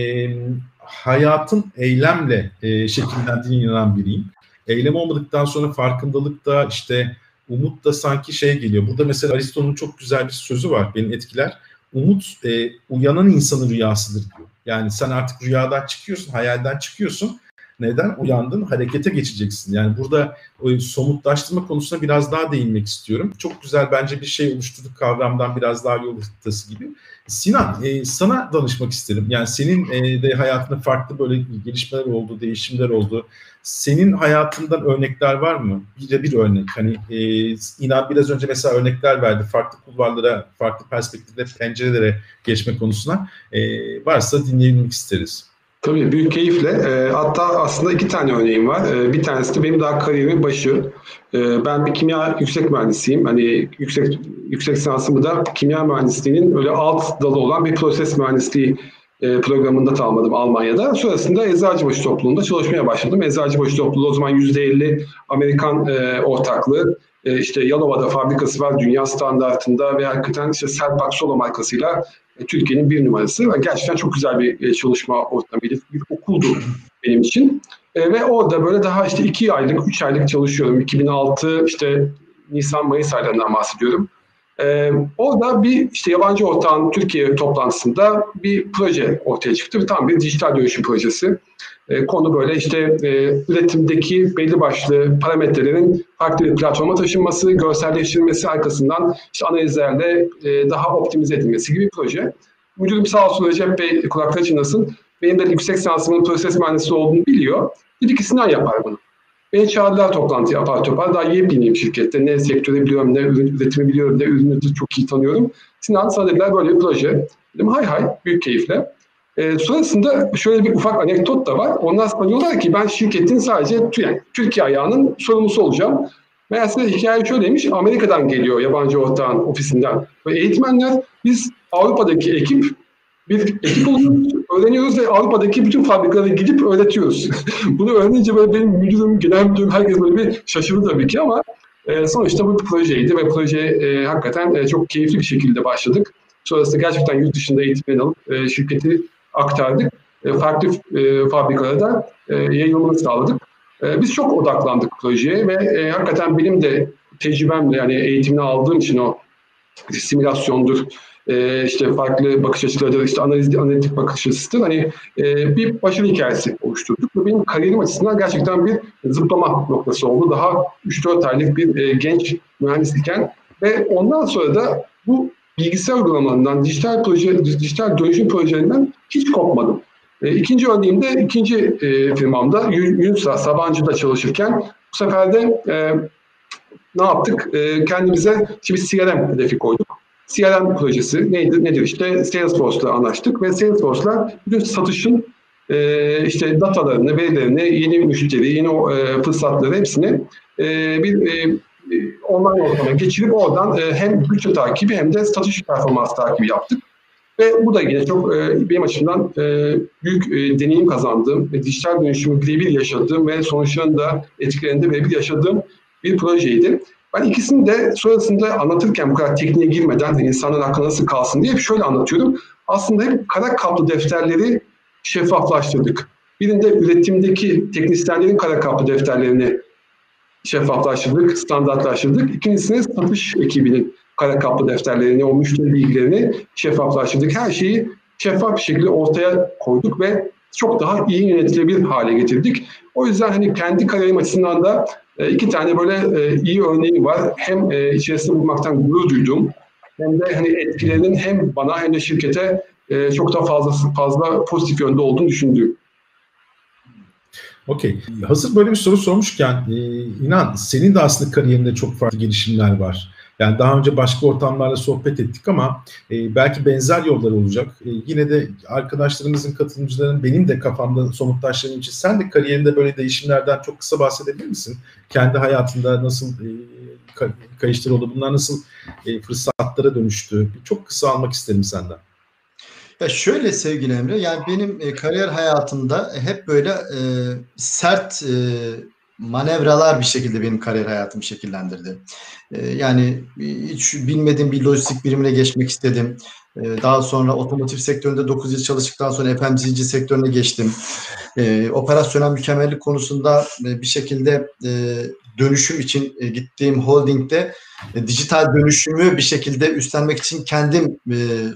hayatın eylemle e, şekillendiğine inanan biriyim. Eylem olmadıktan sonra farkındalık da işte umut da sanki şey geliyor. Burada mesela Aristo'nun çok güzel bir sözü var beni etkiler. Umut e, uyanan insanın rüyasıdır diyor. Yani sen artık rüyadan çıkıyorsun, hayalden çıkıyorsun neden? Uyandın, harekete geçeceksin. Yani burada o somutlaştırma konusuna biraz daha değinmek istiyorum. Çok güzel bence bir şey oluşturduk kavramdan biraz daha yol haritası gibi. Sinan, e, sana danışmak isterim. Yani senin e, de hayatında farklı böyle gelişmeler oldu, değişimler oldu. Senin hayatından örnekler var mı? Bir de bir örnek. Hani e, inan biraz önce mesela örnekler verdi. Farklı kulvarlara, farklı perspektiflere, pencerelere geçme konusuna. E, varsa dinleyebilmek isteriz. Tabii büyük keyifle. E, hatta aslında iki tane örneğim var. E, bir tanesi de benim daha kariyerimin başı. E, ben bir kimya yüksek mühendisiyim. Hani yüksek yüksek lisansımı da kimya mühendisliğinin öyle alt dalı olan bir proses mühendisliği e, programında tamamladım Almanya'da. Sonrasında Eczacıbaşı topluluğunda çalışmaya başladım. Eczacıbaşı topluluğu o zaman %50 Amerikan e, ortaklığı. E, işte Yalova'da fabrikası var dünya standartında ve hakikaten işte Selpak Solo markasıyla Türkiye'nin bir numarası. Gerçekten çok güzel bir e, çalışma ortamıydı. Bir okuldu benim için. E, ve orada böyle daha işte iki aylık, üç aylık çalışıyorum. 2006 işte Nisan-Mayıs aylarından bahsediyorum. Ee, orada bir işte yabancı ortağın Türkiye toplantısında bir proje ortaya çıktı. Tam bir dijital dönüşüm projesi. Ee, konu böyle işte e, üretimdeki belli başlı parametrelerin farklı bir platforma taşınması, görselleştirilmesi arkasından işte analizlerle e, daha optimize edilmesi gibi bir proje. Müdürüm sağ olsun Recep Bey kulakları çınlasın. Benim de yüksek lisansımın proses mühendisi olduğunu biliyor. Dedi ki Sinan yapar bunu. Beni çağırdılar toplantı yapar topar. Daha yepyeniyim şirkette. Ne sektörü biliyorum, ne üretimi biliyorum, ne ürünü çok iyi tanıyorum. Sinan sana dediler böyle bir proje. Dedim hay hay, büyük keyifle. E, sonrasında şöyle bir ufak anekdot da var. Onlar sonra diyorlar ki ben şirketin sadece yani Türkiye ayağının sorumlusu olacağım. Meğerse hikaye şöyleymiş, Amerika'dan geliyor yabancı ortağın ofisinden. Ve eğitmenler biz Avrupa'daki ekip bir ekip oluyoruz, öğreniyoruz ve Avrupa'daki bütün fabrikalara gidip öğretiyoruz. <laughs> Bunu öğrenince böyle benim müdürüm, genel müdürüm herkes böyle bir şaşırdı tabii ki ama e, sonuçta bu bir projeydi ve projeye e, hakikaten e, çok keyifli bir şekilde başladık. Sonrasında gerçekten yurt dışında eğitimden alıp e, şirketi aktardık. E, farklı e, fabrikalara e, yayılımını sağladık. E, biz çok odaklandık projeye ve e, hakikaten benim de tecrübemle yani eğitimini aldığım için o simülasyondur, e, işte farklı bakış açılarıdır, işte analiz, analitik bakış açısıdır. Hani e, bir başarı hikayesi oluşturduk ve benim kariyerim açısından gerçekten bir zıplama noktası oldu. Daha 3-4 aylık bir e, genç mühendis iken ve ondan sonra da bu bilgisayar uygulamalarından, dijital proje, dijital dönüşüm projelerinden hiç kopmadım. E, ikinci örneğimde ikinci e, firmamda Yunus'a, Sabancı'da çalışırken bu sefer de ne yaptık? Kendimize bir CRM hedefi koyduk. CRM projesi neydi, nedir? İşte Salesforce'la anlaştık ve Salesforce'la bütün satışın e, işte datalarını, verilerini, yeni müşteri, yeni e, fırsatları hepsini e, bir e, online ortama geçirip oradan e, hem bütçe takibi hem de satış performans takibi yaptık. Ve bu da yine çok e, benim açımdan e, büyük e, deneyim kazandığım, ve dijital dönüşümü birebir yaşadığım ve sonuçlarını da etkilerinde birebir yaşadığım bir projeydi. Ben ikisini de sonrasında anlatırken bu kadar tekniğe girmeden insanların aklına nasıl kalsın diye şöyle anlatıyorum. Aslında hep kara kaplı defterleri şeffaflaştırdık. Birinde üretimdeki teknisyenlerin kara kaplı defterlerini şeffaflaştırdık, standartlaştırdık. İkincisini satış ekibinin kara kaplı defterlerini, o müşteri bilgilerini şeffaflaştırdık. Her şeyi şeffaf bir şekilde ortaya koyduk ve çok daha iyi yönetilebilir hale getirdik. O yüzden hani kendi kariyerim açısından da iki tane böyle e, iyi örneği var. Hem e, içerisinde bulmaktan gurur duydum hem de hani etkilerinin hem bana hem de şirkete çok daha fazla fazla pozitif yönde olduğunu düşündüğüm. Okey. Hazır böyle bir soru sormuşken inan senin de aslında kariyerinde çok farklı gelişimler var. Yani daha önce başka ortamlarla sohbet ettik ama e, belki benzer yollar olacak. E, yine de arkadaşlarımızın, katılımcıların benim de kafamda somutlaştığım için sen de kariyerinde böyle değişimlerden çok kısa bahsedebilir misin? Kendi hayatında nasıl e, kayıştır oldu, bunlar nasıl e, fırsatlara dönüştü? Çok kısa almak isterim senden. Ya şöyle sevgili Emre, yani benim e, kariyer hayatımda hep böyle e, sert e, manevralar bir şekilde benim kariyer hayatımı şekillendirdi. Ee, yani hiç bilmediğim bir lojistik birimine geçmek istedim. Ee, daha sonra otomotiv sektöründe 9 yıl çalıştıktan sonra FMCG sektörüne geçtim. Ee, operasyonel mükemmellik konusunda e, bir şekilde e, dönüşüm için e, gittiğim holdingde dijital dönüşümü bir şekilde üstlenmek için kendim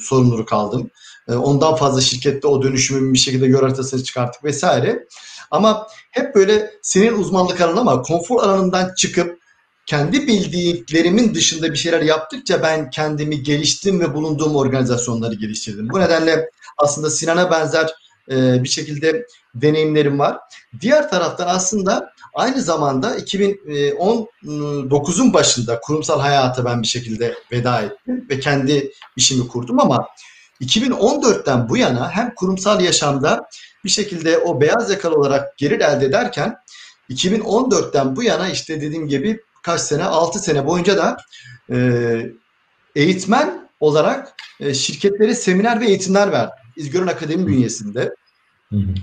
sorumluluk aldım. Ondan fazla şirkette o dönüşümün bir şekilde yol haritasını çıkarttık vesaire. Ama hep böyle senin uzmanlık alanın ama konfor alanından çıkıp kendi bildiklerimin dışında bir şeyler yaptıkça ben kendimi geliştim ve bulunduğum organizasyonları geliştirdim. Bu nedenle aslında Sinan'a benzer e, bir şekilde deneyimlerim var. Diğer taraftan aslında aynı zamanda 2019'un başında kurumsal hayata ben bir şekilde veda ettim ve kendi işimi kurdum ama 2014'ten bu yana hem kurumsal yaşamda bir şekilde o beyaz yakalı olarak gelir elde ederken 2014'ten bu yana işte dediğim gibi kaç sene 6 sene boyunca da e, eğitmen olarak e, şirketlere seminer ve eğitimler verdim. İzgörün Akademi bünyesinde.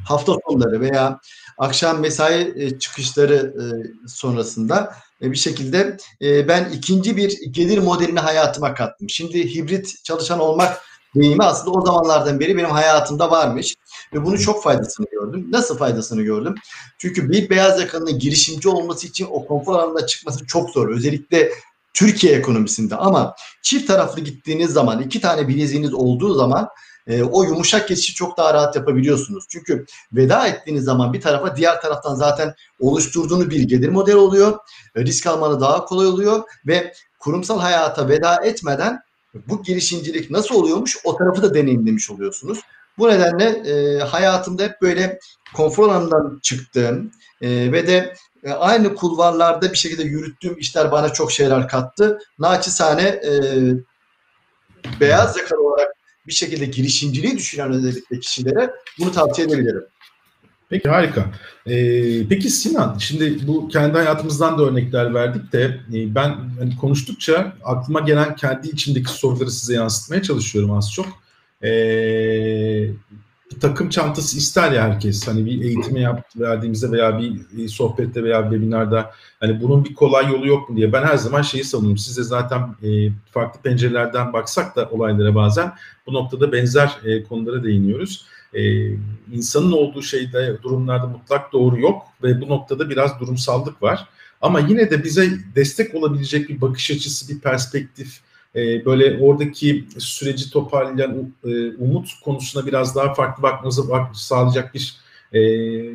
Hafta sonları veya akşam mesai e, çıkışları e, sonrasında e, bir şekilde ben ikinci bir gelir modelini hayatıma kattım. Şimdi hibrit çalışan olmak deyimi aslında o zamanlardan beri benim hayatımda varmış. Ve bunu çok faydasını gördüm. Nasıl faydasını gördüm? Çünkü bir beyaz yakalının girişimci olması için o konfor alanına çıkması çok zor. Özellikle Türkiye ekonomisinde ama çift taraflı gittiğiniz zaman iki tane bileziğiniz olduğu zaman e, o yumuşak geçişi çok daha rahat yapabiliyorsunuz. Çünkü veda ettiğiniz zaman bir tarafa diğer taraftan zaten oluşturduğunu bir gelir modeli oluyor. E, risk almanı daha kolay oluyor ve kurumsal hayata veda etmeden bu girişimcilik nasıl oluyormuş o tarafı da deneyimlemiş oluyorsunuz. Bu nedenle e, hayatımda hep böyle konfor alanından çıktığım e, ve de e, aynı kulvarlarda bir şekilde yürüttüğüm işler bana çok şeyler kattı. Naçizane e, beyaz yakalı olarak bir şekilde girişimciliği düşünen özellikle kişilere bunu tavsiye edebilirim. Peki harika. Ee, peki Sinan, şimdi bu kendi hayatımızdan da örnekler verdik de e, ben hani konuştukça aklıma gelen kendi içindeki soruları size yansıtmaya çalışıyorum az çok. Ee, bir takım çantası ister ya herkes. Hani bir eğitimi yap, verdiğimizde veya bir sohbette veya bir webinarda hani bunun bir kolay yolu yok mu diye. Ben her zaman şeyi savunuyorum. Siz de zaten e, farklı pencerelerden baksak da olaylara bazen bu noktada benzer e, konulara değiniyoruz. E, insanın olduğu şeyde durumlarda mutlak doğru yok ve bu noktada biraz durumsallık var. Ama yine de bize destek olabilecek bir bakış açısı, bir perspektif, e, böyle oradaki süreci toparlayan e, umut konusuna biraz daha farklı bakmanızı sağlayacak bir e,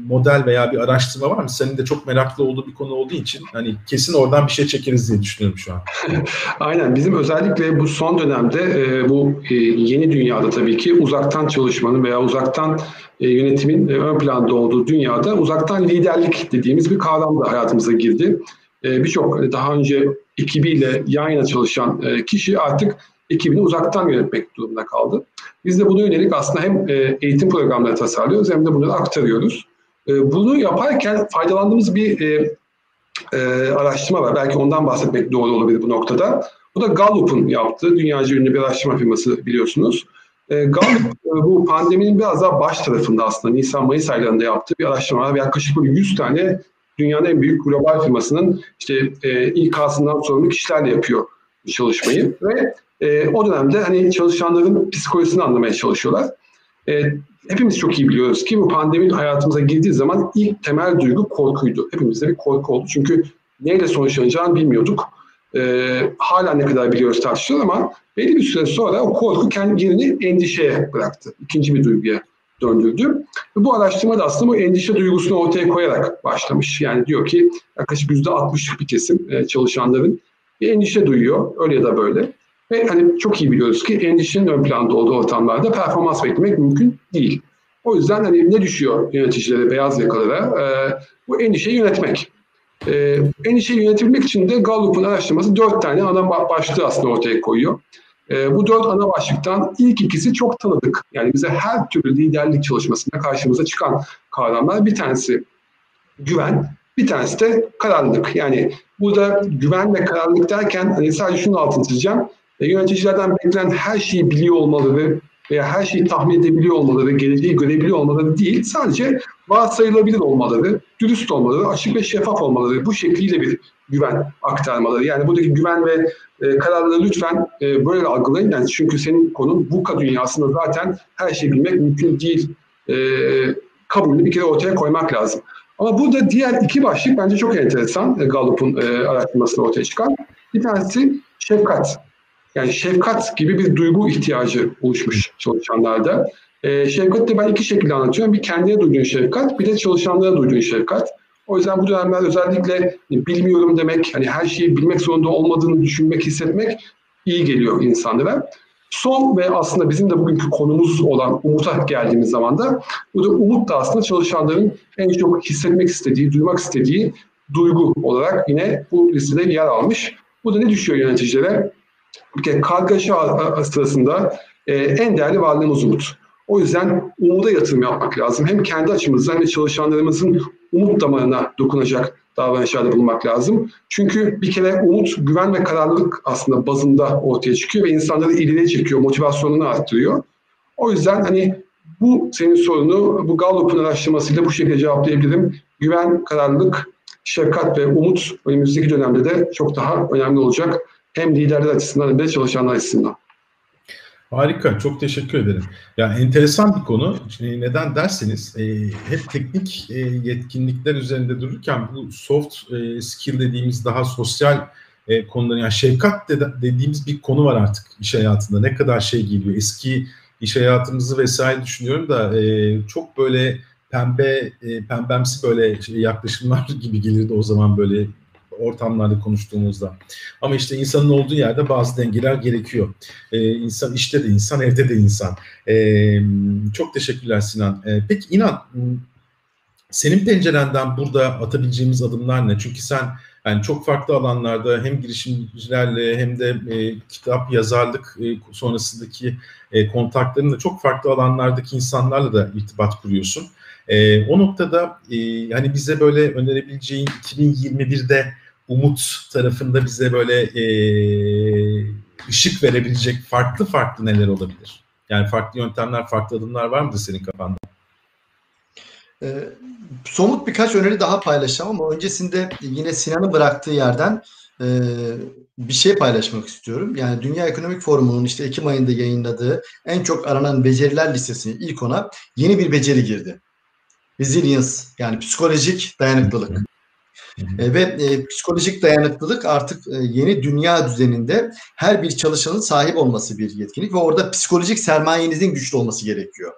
model veya bir araştırma var mı? Senin de çok meraklı olduğu bir konu olduğu için hani kesin oradan bir şey çekeriz diye düşünüyorum şu an. <laughs> Aynen bizim özellikle bu son dönemde e, bu e, yeni dünyada tabii ki uzaktan çalışmanın veya uzaktan e, yönetimin e, ön planda olduğu dünyada uzaktan liderlik dediğimiz bir kavram da hayatımıza girdi. E, Birçok hani daha önce ekibiyle yan yana çalışan e, kişi artık ekibini uzaktan yönetmek durumunda kaldı. Biz de buna yönelik aslında hem e, eğitim programları tasarlıyoruz hem de bunları aktarıyoruz. E, bunu yaparken faydalandığımız bir e, araştırma var. Belki ondan bahsetmek doğru olabilir bu noktada. Bu da Gallup'un yaptığı dünyaca ünlü bir araştırma firması biliyorsunuz. Gallup bu pandeminin biraz daha baş tarafında aslında Nisan-Mayıs aylarında yaptığı bir araştırma var. Yaklaşık 100 tane dünyanın en büyük global firmasının işte e, İK'sından sorumlu kişilerle yapıyor çalışmayı ve e, o dönemde hani çalışanların psikolojisini anlamaya çalışıyorlar. E, hepimiz çok iyi biliyoruz ki bu pandemi hayatımıza girdiği zaman ilk temel duygu korkuydu. Hepimizde bir korku oldu. Çünkü neyle sonuçlanacağını bilmiyorduk. E, hala ne kadar biliyoruz tartışıyoruz ama belli bir süre sonra o korku kendi yerini endişeye bıraktı. İkinci bir duyguya döndürdü. Bu araştırma da aslında bu endişe duygusunu ortaya koyarak başlamış. Yani diyor ki yaklaşık yüzde 60'lık bir kesim e, çalışanların bir endişe duyuyor. Öyle ya da böyle. Ve hani çok iyi biliyoruz ki endişenin ön planda olduğu ortamlarda performans beklemek mümkün değil. O yüzden hani ne düşüyor yöneticilere, beyaz yakalara? E, bu endişeyi yönetmek. E, endişeyi yönetebilmek için de Gallup'un araştırması dört tane ana başlığı aslında ortaya koyuyor. E, bu dört ana başlıktan ilk ikisi çok tanıdık. Yani bize her türlü liderlik çalışmasında karşımıza çıkan kavramlar. Bir tanesi güven, bir tanesi de kararlılık. Yani burada güven ve kararlılık derken hani sadece şunu altını çizeceğim. E, yöneticilerden beklenen her şeyi biliyor olmaları veya her şeyi tahmin edebiliyor olmaları, geleceği görebiliyor olmaları değil, sadece varsayılabilir olmaları, dürüst olmaları, açık ve şeffaf olmaları, bu şekliyle bir güven aktarmaları. Yani buradaki güven ve e, kararları lütfen e, böyle algılayın. Yani çünkü senin konun VUCA dünyasında zaten her şeyi bilmek mümkün değil. E, kabulünü bir kere ortaya koymak lazım. Ama burada diğer iki başlık bence çok enteresan e, Gallup'un e, araştırmasında ortaya çıkan. Bir tanesi şefkat. Yani şefkat gibi bir duygu ihtiyacı oluşmuş çalışanlarda. E, şefkat de ben iki şekilde anlatıyorum. Bir kendine duyduğun şefkat, bir de çalışanlara duyduğun şefkat. O yüzden bu dönemler özellikle bilmiyorum demek, hani her şeyi bilmek zorunda olmadığını düşünmek, hissetmek iyi geliyor insanlara. Son ve aslında bizim de bugünkü konumuz olan umuta geldiğimiz zaman da bu da umut da aslında çalışanların en çok hissetmek istediği, duymak istediği duygu olarak yine bu listede yer almış. Bu da ne düşüyor yöneticilere? Kere kargaşa sırasında e, en değerli varlığımız umut. O yüzden umuda yatırım yapmak lazım. Hem kendi açımızdan hem çalışanlarımızın umut damarına dokunacak davranışlarda bulunmak lazım. Çünkü bir kere umut, güven ve kararlılık aslında bazında ortaya çıkıyor ve insanları ileriye çekiyor, motivasyonunu arttırıyor. O yüzden hani bu senin sorunu bu Gallup'un araştırmasıyla bu şekilde cevaplayabilirim. Güven, kararlılık, şefkat ve umut önümüzdeki dönemde de çok daha önemli olacak. Hem liderler açısından hem de çalışanlar açısından. Harika, çok teşekkür ederim. Ya enteresan bir konu. Neden derseniz e, hep teknik e, yetkinlikler üzerinde dururken bu soft e, skill dediğimiz daha sosyal e, konuların yani şefkat de, dediğimiz bir konu var artık iş hayatında. Ne kadar şey geliyor. Eski iş hayatımızı vesaire düşünüyorum da e, çok böyle pembe e, pembemsi böyle şey, yaklaşımlar <laughs> gibi gelirdi o zaman böyle ortamlarda konuştuğumuzda. Ama işte insanın olduğu yerde bazı dengeler gerekiyor. Ee, insan işte de insan, evde de insan. Ee, çok teşekkürler Sinan. Ee, peki inan senin pencerenden burada atabileceğimiz adımlar ne? Çünkü sen yani çok farklı alanlarda hem girişimcilerle hem de e, kitap yazarlık e, sonrasındaki e, kontaklarınla çok farklı alanlardaki insanlarla da irtibat kuruyorsun. E, o noktada e, hani bize böyle önerebileceğin 2021'de umut tarafında bize böyle e, ışık verebilecek farklı farklı neler olabilir? Yani farklı yöntemler, farklı adımlar var mıdır senin kafanda? Ee, somut birkaç öneri daha paylaşacağım ama öncesinde yine Sinan'ın bıraktığı yerden e, bir şey paylaşmak istiyorum. Yani Dünya Ekonomik Forumu'nun işte Ekim ayında yayınladığı en çok aranan beceriler listesine ilk ona yeni bir beceri girdi. Resilience yani psikolojik dayanıklılık. E, ve e, psikolojik dayanıklılık artık e, yeni dünya düzeninde her bir çalışanın sahip olması bir yetkinlik ve orada psikolojik sermayenizin güçlü olması gerekiyor.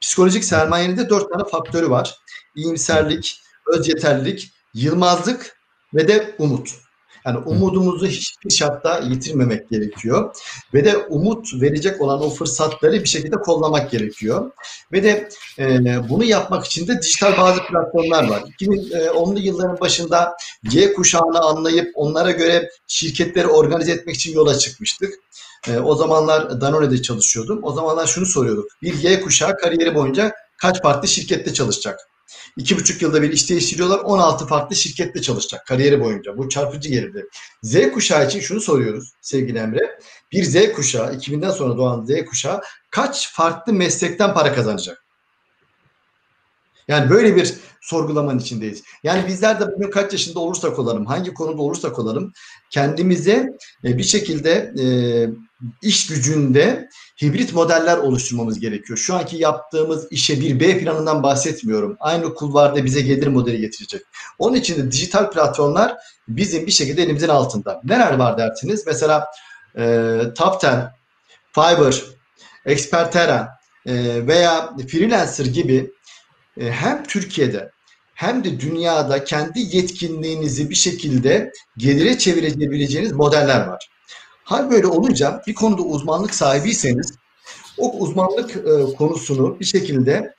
Psikolojik sermayenin de dört tane faktörü var. İyimserlik, öz yeterlilik, yılmazlık ve de umut. Yani umudumuzu hiçbir şartta yitirmemek gerekiyor. Ve de umut verecek olan o fırsatları bir şekilde kollamak gerekiyor. Ve de e, bunu yapmak için de dijital bazı platformlar var. 2010'lu yılların başında Y kuşağını anlayıp onlara göre şirketleri organize etmek için yola çıkmıştık. E, o zamanlar Danone'de çalışıyordum. O zamanlar şunu soruyorduk. Bir Y kuşağı kariyeri boyunca kaç farklı şirkette çalışacak? İki buçuk yılda bir iş değiştiriyorlar. 16 farklı şirkette çalışacak kariyeri boyunca. Bu çarpıcı gelirdi. Z kuşağı için şunu soruyoruz sevgili Emre. Bir Z kuşağı, 2000'den sonra doğan Z kuşağı kaç farklı meslekten para kazanacak? Yani böyle bir sorgulamanın içindeyiz. Yani bizler de bugün kaç yaşında olursak olalım, hangi konuda olursak olalım kendimize e, bir şekilde e, iş gücünde hibrit modeller oluşturmamız gerekiyor. Şu anki yaptığımız işe bir B planından bahsetmiyorum. Aynı kulvarda bize gelir modeli getirecek. Onun için de dijital platformlar bizim bir şekilde elimizin altında. Neler var dersiniz? Mesela e, 10, Fiverr, Expertera e, veya Freelancer gibi e, hem Türkiye'de hem de dünyada kendi yetkinliğinizi bir şekilde gelire çevirebileceğiniz modeller var. Hal böyle olunca bir konuda uzmanlık sahibiyseniz o uzmanlık e, konusunu bir şekilde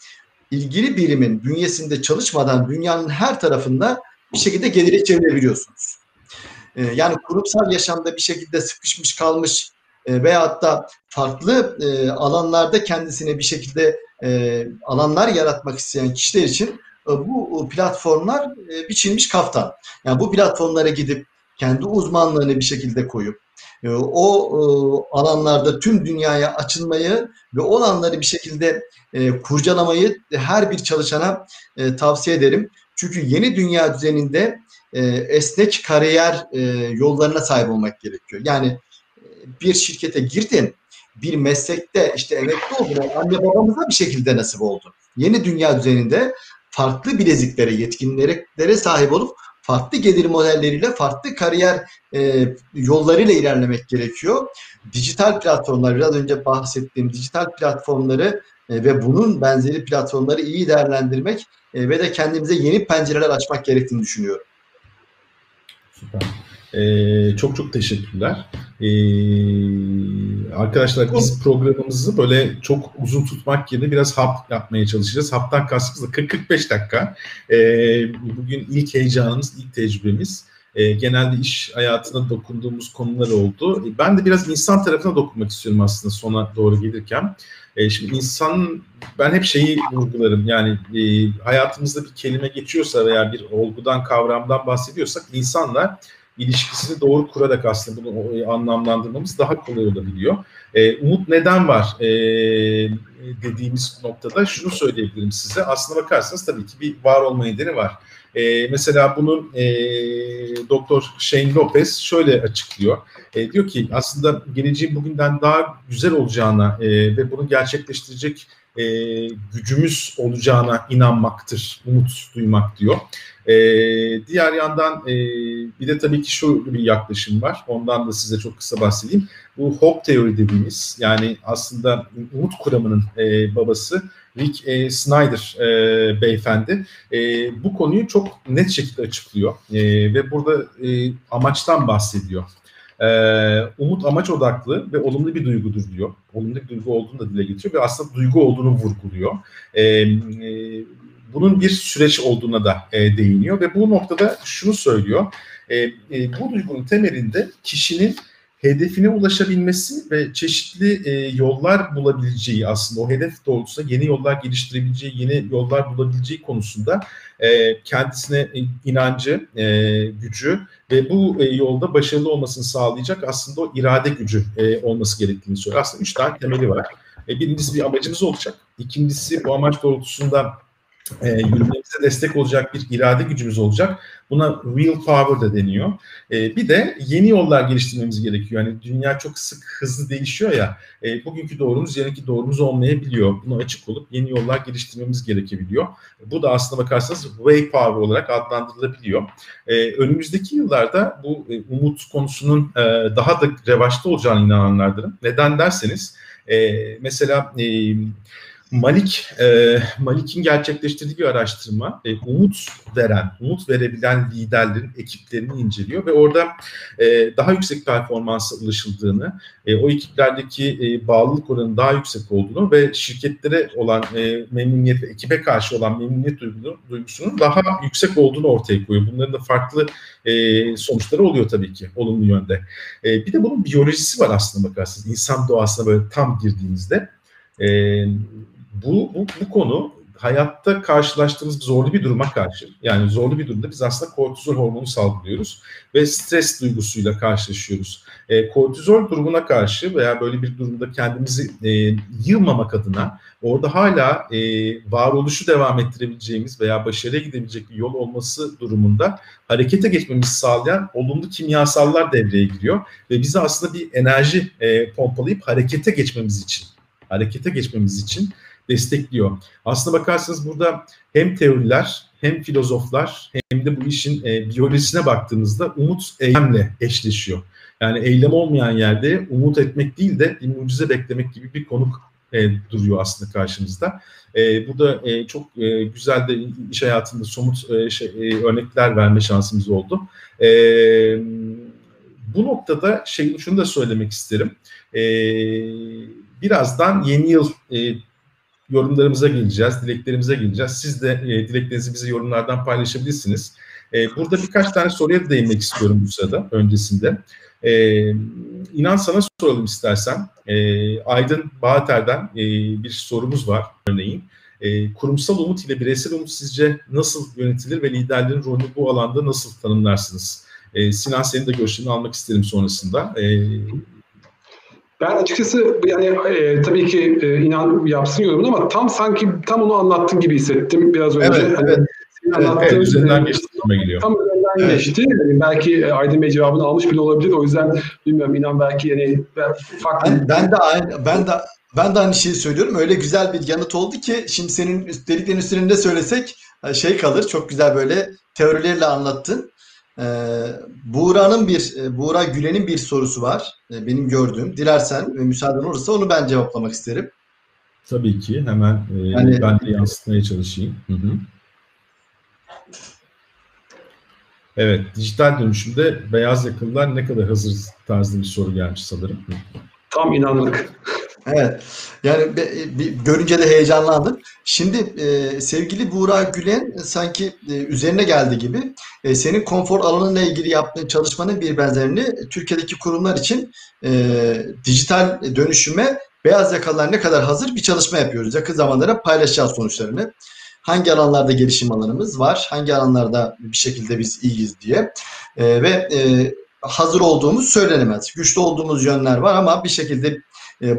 ilgili birimin bünyesinde çalışmadan dünyanın her tarafında bir şekilde gelire çevirebiliyorsunuz. E, yani kurumsal yaşamda bir şekilde sıkışmış kalmış e, veyahut da farklı e, alanlarda kendisine bir şekilde e, alanlar yaratmak isteyen kişiler için e, bu platformlar e, biçilmiş kaftan. Yani bu platformlara gidip kendi uzmanlığını bir şekilde koyup e, o e, alanlarda tüm dünyaya açılmayı ve o alanları bir şekilde e, kurcalamayı her bir çalışana tavsiye ederim. Çünkü yeni dünya düzeninde esnek kariyer yollarına sahip olmak gerekiyor. Yani bir şirkete girdin, bir meslekte işte emekli oldun, anne babamıza bir şekilde nasip oldu. Yeni dünya düzeninde farklı bileziklere, yetkinliklere sahip olup farklı gelir modelleriyle, farklı kariyer e, yollarıyla ilerlemek gerekiyor. Dijital platformlar, biraz önce bahsettiğim dijital platformları e, ve bunun benzeri platformları iyi değerlendirmek e, ve de kendimize yeni pencereler açmak gerektiğini düşünüyorum. Süper. Ee, çok çok teşekkürler. Ee, arkadaşlar biz programımızı böyle çok uzun tutmak yerine biraz hap yapmaya çalışacağız. Haptan kastımız da 40-45 dakika. Ee, bugün ilk heyecanımız, ilk tecrübemiz. Ee, genelde iş hayatına dokunduğumuz konular oldu. Ben de biraz insan tarafına dokunmak istiyorum aslında sona doğru gelirken. Ee, şimdi insan, ben hep şeyi vurgularım yani e, hayatımızda bir kelime geçiyorsa veya bir olgudan, kavramdan bahsediyorsak insanlar ilişkisini doğru kurarak aslında bunu anlamlandırmamız daha kolay olabiliyor. E, umut neden var e, dediğimiz noktada şunu söyleyebilirim size. Aslına bakarsanız tabii ki bir var olma nedeni var. E, mesela bunu e, Doktor Shane Lopez şöyle açıklıyor. E, diyor ki aslında geleceğin bugünden daha güzel olacağına e, ve bunu gerçekleştirecek e, gücümüz olacağına inanmaktır, umut duymak diyor. E, diğer yandan e, bir de tabii ki şu bir yaklaşım var. Ondan da size çok kısa bahsedeyim. Bu hope teori dediğimiz yani aslında umut kuramının e, babası Rick e, Snyder e, beyefendi e, bu konuyu çok net şekilde açıklıyor e, ve burada e, amaçtan bahsediyor. E, umut amaç odaklı ve olumlu bir duygudur diyor. Olumlu bir duygu olduğunu da dile getiriyor ve aslında duygu olduğunu vurguluyor. E, e, bunun bir süreç olduğuna da e, değiniyor ve bu noktada şunu söylüyor. E, e, bu duygunun temelinde kişinin hedefine ulaşabilmesi ve çeşitli e, yollar bulabileceği aslında o hedef doğrultusunda yeni yollar geliştirebileceği, yeni yollar bulabileceği konusunda e, kendisine inancı, e, gücü ve bu e, yolda başarılı olmasını sağlayacak aslında o irade gücü e, olması gerektiğini söylüyor. Aslında üç tane temeli var. E, birincisi bir amacımız olacak. İkincisi bu amaç doğrultusunda e, yürümemize destek olacak bir irade gücümüz olacak. Buna real power da deniyor. E, bir de yeni yollar geliştirmemiz gerekiyor. Yani dünya çok sık hızlı değişiyor ya. E, bugünkü doğrumuz yarınki doğrumuz olmayabiliyor. Buna açık olup yeni yollar geliştirmemiz gerekebiliyor. Bu da aslında bakarsanız way power olarak adlandırılabiliyor. E, önümüzdeki yıllarda bu e, umut konusunun e, daha da revaçta olacağını inananlardanım. Neden derseniz e, mesela e, Malik e, Malik'in gerçekleştirdiği bir araştırma e, umut veren, umut verebilen liderlerin ekiplerini inceliyor ve orada e, daha yüksek performansa ulaşıldığını, e, o ekiplerdeki e, bağlılık oranının daha yüksek olduğunu ve şirketlere olan e, memnuniyet ve ekibe karşı olan memnuniyet duygusunun daha yüksek olduğunu ortaya koyuyor. Bunların da farklı e, sonuçları oluyor tabii ki olumlu yönde. E, bir de bunun biyolojisi var aslında bakarsanız. İnsan doğasına böyle tam girdiğinizde. E, bu, bu, bu konu hayatta karşılaştığımız zorlu bir duruma karşı yani zorlu bir durumda biz aslında kortizol hormonu salgılıyoruz ve stres duygusuyla karşılaşıyoruz. E, kortizol durumuna karşı veya böyle bir durumda kendimizi e, yılmamak adına orada hala e, varoluşu devam ettirebileceğimiz veya başarıya gidebilecek bir yol olması durumunda harekete geçmemizi sağlayan olumlu kimyasallar devreye giriyor ve bize aslında bir enerji e, pompalayıp harekete geçmemiz için harekete geçmemiz için destekliyor. Aslında bakarsanız burada hem teoriler hem filozoflar hem de bu işin e, biyolojisine baktığımızda umut eylemle eşleşiyor. Yani eylem olmayan yerde umut etmek değil de bir mucize beklemek gibi bir konuk e, duruyor aslında karşımızda. E, burada e, çok e, güzel de iş hayatında somut e, şey, e, örnekler verme şansımız oldu. E, bu noktada şey şunu da söylemek isterim. E, birazdan yeni yıl e, yorumlarımıza geleceğiz, dileklerimize geleceğiz. Siz de e, dileklerinizi bize yorumlardan paylaşabilirsiniz. E, burada birkaç tane soruya da değinmek istiyorum bu sırada öncesinde. E, inan sana soralım istersen. E, Aydın Bahater'den e, bir sorumuz var örneğin. E, kurumsal umut ile bireysel umut sizce nasıl yönetilir ve liderlerin rolünü bu alanda nasıl tanımlarsınız? E, Sinan senin de görüşlerini almak isterim sonrasında. E, ben açıkçası yani e, tabii ki e, inan yapsın yorumunu ama tam sanki tam onu anlattın gibi hissettim biraz önce. Evet, hani, evet. Evet, evet, üzerinden geçti geliyor. Tam üzerinden evet. geçti. Yani belki e, Aydın Bey cevabını almış bile olabilir. O yüzden bilmiyorum inan belki yani farklı. Ben, ben de aynı ben de ben de aynı şeyi söylüyorum. Öyle güzel bir yanıt oldu ki şimdi senin dediklerin üstünde söylesek e, şey kalır. Çok güzel böyle teorilerle anlattın. Ee, Buğra'nın bir, e, Buğra Gülen'in bir sorusu var. E, benim gördüğüm. Dilersen ve müsaaden olursa onu ben cevaplamak isterim. Tabii ki. Hemen e, yani, ben de yansıtmaya çalışayım. Hı hı. Evet, dijital dönüşümde beyaz yakalılar ne kadar hazır tarzı bir soru gelmiş sanırım. Tam inanlık. Evet. Yani bir, bir, görünce de heyecanlandım. Şimdi e, sevgili Buğra Gülen sanki e, üzerine geldi gibi e, senin konfor alanıyla ilgili yaptığın çalışmanın bir benzerini Türkiye'deki kurumlar için e, dijital dönüşüme beyaz yakalılar ne kadar hazır bir çalışma yapıyoruz. Yakın zamanlarda paylaşacağız sonuçlarını. Hangi alanlarda gelişim alanımız var, hangi alanlarda bir şekilde biz iyiyiz diye e, ve e, hazır olduğumuz söylenemez. Güçlü olduğumuz yönler var ama bir şekilde e,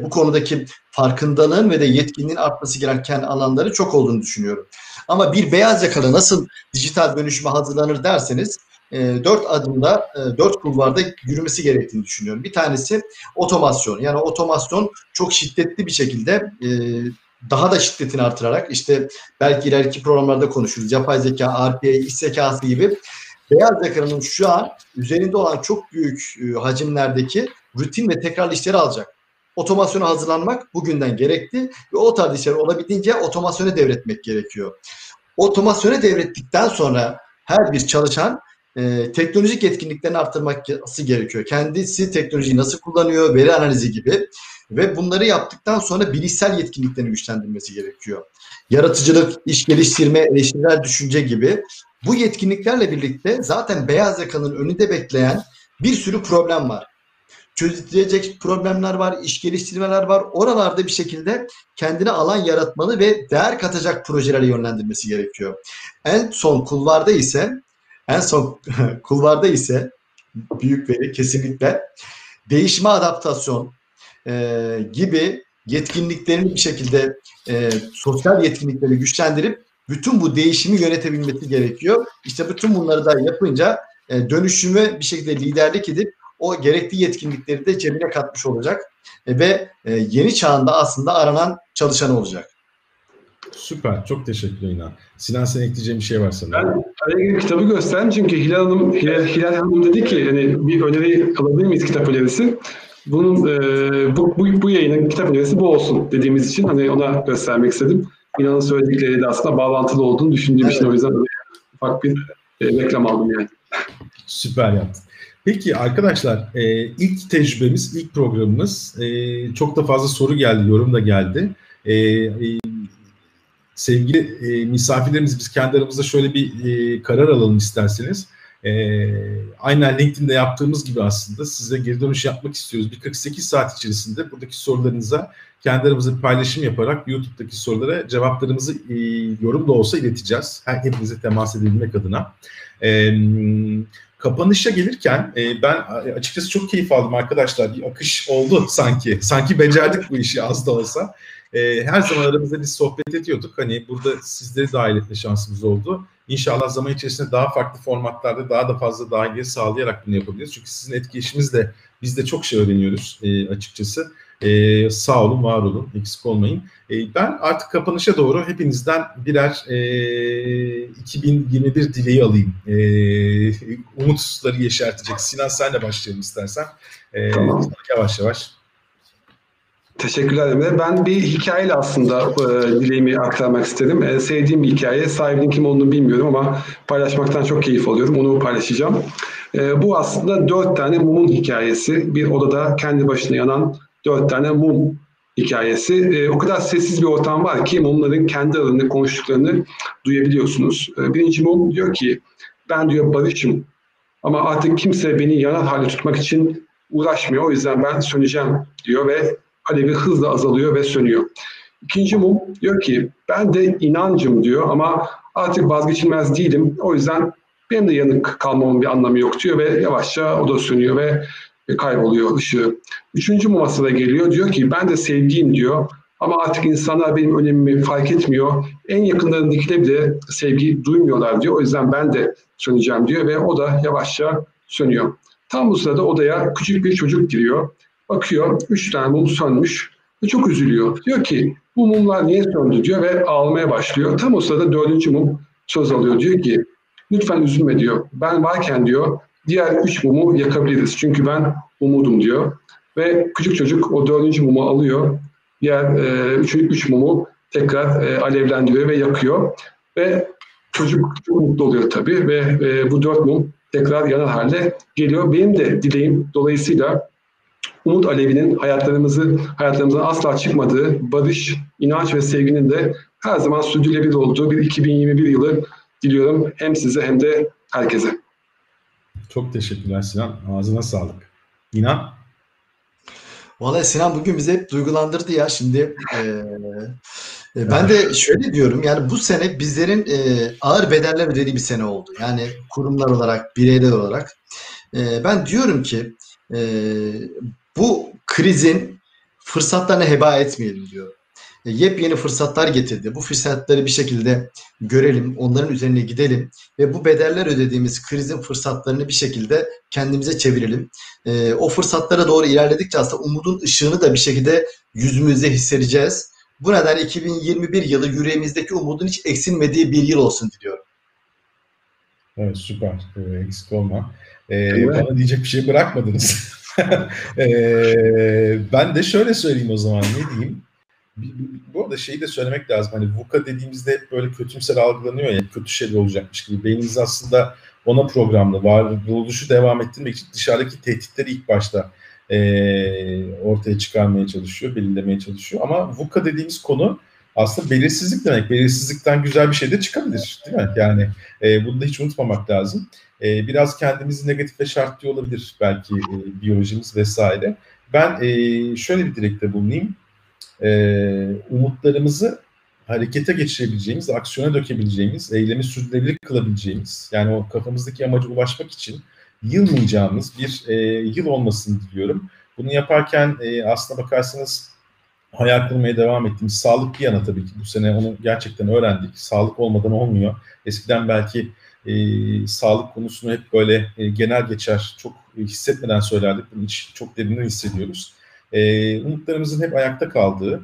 bu konudaki farkındalığın ve de yetkinliğin artması gereken alanları çok olduğunu düşünüyorum. Ama bir beyaz yakalı nasıl dijital dönüşüme hazırlanır derseniz e, dört adımda, e, dört kulvarda yürümesi gerektiğini düşünüyorum. Bir tanesi otomasyon. Yani otomasyon çok şiddetli bir şekilde e, daha da şiddetini artırarak işte belki ileriki programlarda konuşuruz. Yapay zeka, RPA, iş zekası gibi beyaz yakalının şu an üzerinde olan çok büyük hacimlerdeki rutin ve tekrarlı işleri alacak otomasyona hazırlanmak bugünden gerekli ve o tarz işleri olabildiğince otomasyona devretmek gerekiyor. Otomasyona devrettikten sonra her bir çalışan e, teknolojik yetkinliklerini arttırması gerekiyor. Kendisi teknolojiyi nasıl kullanıyor, veri analizi gibi ve bunları yaptıktan sonra bilişsel yetkinliklerini güçlendirmesi gerekiyor. Yaratıcılık, iş geliştirme, eleştirel düşünce gibi bu yetkinliklerle birlikte zaten beyaz yakanın önünde bekleyen bir sürü problem var. Çözülecek problemler var, iş geliştirmeler var. Oralarda bir şekilde kendine alan yaratmalı ve değer katacak projelere yönlendirmesi gerekiyor. En son kulvarda ise en son <laughs> kulvarda ise büyük veri kesinlikle değişime adaptasyon e, gibi yetkinliklerini bir şekilde e, sosyal yetkinlikleri güçlendirip bütün bu değişimi yönetebilmesi gerekiyor. İşte bütün bunları da yapınca e, dönüşümü bir şekilde liderlik edip o gerekli yetkinlikleri de cebine katmış olacak e, ve e, yeni çağında aslında aranan çalışan olacak. Süper. Çok teşekkür İnan. Sinan sen ekleyeceğin bir şey var sanırım. Ben araya kitabı gösterdim çünkü Hilal Hanım, Hilal, Hilal Hanım dedi ki hani bir öneri alabilir miyiz kitap önerisi? Bunun e, bu, bu, bu yayının kitap önerisi bu olsun dediğimiz için hani ona göstermek istedim. İnanın söyledikleri de aslında bağlantılı olduğunu düşündüğüm evet. için o yüzden ufak bir e, reklam aldım yani. Süper yaptın. Peki arkadaşlar e, ilk tecrübemiz, ilk programımız e, çok da fazla soru geldi, yorum da geldi. E, e, sevgili e, misafirlerimiz biz kendi aramızda şöyle bir e, karar alalım isterseniz. E, aynen LinkedIn'de yaptığımız gibi aslında size geri dönüş yapmak istiyoruz. Bir 48 saat içerisinde buradaki sorularınıza kendi aramızda bir paylaşım yaparak YouTube'daki sorulara cevaplarımızı e, yorum da olsa ileteceğiz. Her hepinize temas edebilmek adına. E, kapanışa gelirken e, ben açıkçası çok keyif aldım arkadaşlar. Bir akış oldu sanki. Sanki becerdik bu işi az da olsa. E, her zaman aramızda biz sohbet ediyorduk. Hani burada sizleri dahil etme şansımız oldu. İnşallah zaman içerisinde daha farklı formatlarda daha da fazla dahiliye sağlayarak bunu yapabiliriz. Çünkü sizin etkileşiminizle biz de çok şey öğreniyoruz e, açıkçası. E, sağ olun, var olun, eksik olmayın. E, ben artık kapanışa doğru hepinizden birer e, 2021 dileği alayım. E, umutları yeşertecek. Sinan senle başlayalım istersen. E, tamam. Yavaş yavaş. Teşekkürler Emre. Ben bir hikayeyle aslında e, dileğimi aktarmak istedim. E, sevdiğim bir hikaye. Sahibinin kim olduğunu bilmiyorum ama paylaşmaktan çok keyif alıyorum. Onu paylaşacağım. E, bu aslında dört tane mumun hikayesi. Bir odada kendi başına yanan dört tane mum hikayesi. E, o kadar sessiz bir ortam var ki mumların kendi aralarında konuştuklarını duyabiliyorsunuz. E, birinci mum diyor ki ben diyor barışım ama artık kimse beni yanar hale tutmak için uğraşmıyor. O yüzden ben söneceğim diyor ve alevi hızla azalıyor ve sönüyor. İkinci mum diyor ki ben de inancım diyor ama artık vazgeçilmez değilim. O yüzden benim de yanık kalmamın bir anlamı yok diyor ve yavaşça o da sönüyor ve kayboluyor ışığı. Üçüncü muması da geliyor diyor ki ben de sevgiyim diyor ama artık insanlar benim önemimi fark etmiyor. En yakınlarındakiler bile sevgi duymuyorlar diyor. O yüzden ben de söneceğim diyor ve o da yavaşça sönüyor. Tam bu sırada odaya küçük bir çocuk giriyor. Bakıyor üç tane mum sönmüş ve çok üzülüyor. Diyor ki bu mumlar niye söndü diyor ve ağlamaya başlıyor. Tam o sırada dördüncü mum söz alıyor. Diyor ki lütfen üzülme diyor. Ben varken diyor diğer üç mumu yakabiliriz. Çünkü ben umudum diyor. Ve küçük çocuk o dördüncü mumu alıyor. Diğer e, üç, üç mumu tekrar e, alevlendiriyor ve yakıyor. Ve çocuk çok mutlu oluyor tabii ve e, bu dört mum tekrar yanar hale geliyor. Benim de dileğim dolayısıyla umut alevinin hayatlarımızı hayatlarımızdan asla çıkmadığı, barış, inanç ve sevginin de her zaman sürdürülebilir olduğu bir 2021 yılı diliyorum hem size hem de herkese. Çok teşekkürler Sinan. Ağzına sağlık. İnan? Vallahi Sinan bugün bizi hep duygulandırdı ya şimdi. E, e, ben de şöyle diyorum yani bu sene bizlerin e, ağır bedeller ödediği bir sene oldu. Yani kurumlar olarak, bireyler olarak. E, ben diyorum ki e, bu krizin fırsatlarını heba etmeyelim diyor. E, yepyeni fırsatlar getirdi. Bu fırsatları bir şekilde görelim, onların üzerine gidelim ve bu bedeller ödediğimiz krizin fırsatlarını bir şekilde kendimize çevirelim. E, o fırsatlara doğru ilerledikçe aslında umudun ışığını da bir şekilde yüzümüzde hissedeceğiz. Bu nedenle 2021 yılı yüreğimizdeki umudun hiç eksilmediği bir yıl olsun diliyorum. Evet süper. Ee, eksik olma. Ee, bana diyecek bir şey bırakmadınız. ee, <laughs> ben de şöyle söyleyeyim o zaman ne diyeyim. Bu arada şeyi de söylemek lazım. Hani VUCA dediğimizde hep böyle kötümser algılanıyor ya. Kötü şeyler olacakmış gibi. Beynimiz aslında ona programlı. Varoluşu devam ettirmek için dışarıdaki tehditleri ilk başta e, ortaya çıkarmaya çalışıyor, belirlemeye çalışıyor. Ama VUCA dediğimiz konu aslında belirsizlik demek. Belirsizlikten güzel bir şey de çıkabilir değil mi? Yani e, bunu da hiç unutmamak lazım. E, biraz kendimizi negatife şartlıyor olabilir belki e, biyolojimiz vesaire. Ben e, şöyle bir dilekte bulunayım. E, umutlarımızı harekete geçirebileceğimiz, aksiyona dökebileceğimiz, eylemi sürdürülebilir kılabileceğimiz, yani o kafamızdaki amaca ulaşmak için yılmayacağımız bir e, yıl olmasını diliyorum. Bunu yaparken e, aslına bakarsanız hayal kurmaya devam ettiğimiz sağlık bir yana tabii ki bu sene onu gerçekten öğrendik. Sağlık olmadan olmuyor. Eskiden belki e, sağlık konusunu hep böyle e, genel geçer, çok hissetmeden söylerdik. Bunu hiç çok derinden hissediyoruz. E, umutlarımızın hep ayakta kaldığı,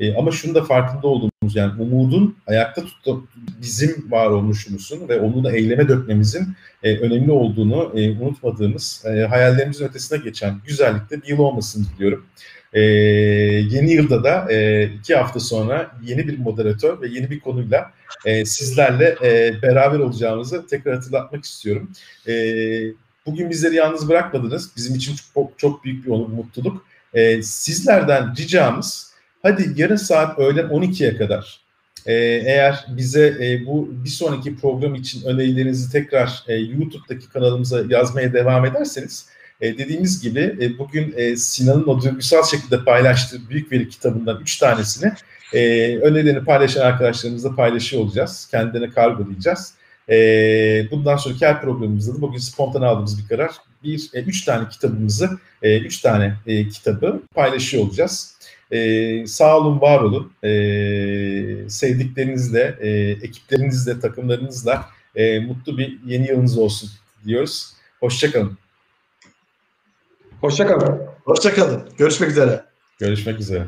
e, ama şunu da farkında olduğumuz yani umudun ayakta tut bizim var olmuşumuzun ve onu da eyleme dökmemizin e, önemli olduğunu e, unutmadığımız e, hayallerimizin ötesine geçen güzellikte bir yıl olmasını diliyorum. E, yeni yılda da e, iki hafta sonra yeni bir moderatör ve yeni bir konuyla e, sizlerle e, beraber olacağımızı tekrar hatırlatmak istiyorum. E, bugün bizleri yalnız bırakmadınız. Bizim için çok, çok büyük bir mutluluk. E, sizlerden ricamız hadi yarın saat öğlen 12'ye kadar e, eğer bize e, bu bir sonraki program için önerilerinizi tekrar e, YouTube'daki kanalımıza yazmaya devam ederseniz e, dediğimiz gibi e, bugün e, Sinan'ın o duygusal şekilde paylaştığı büyük veri kitabından üç tanesini e, önerilerini paylaşan arkadaşlarımızla paylaşıyor olacağız. Kendilerine kargolayacağız. E, bundan sonraki her programımızda da bugün spontan aldığımız bir karar. Bir, e, üç tane kitabımızı, e, üç tane e, kitabı paylaşıyor olacağız. E, sağ olun, var olun. E, sevdiklerinizle, e, ekiplerinizle, takımlarınızla e, mutlu bir yeni yılınız olsun diyoruz. Hoşçakalın. Hoşçakalın. Hoşçakalın. Görüşmek üzere. Görüşmek üzere.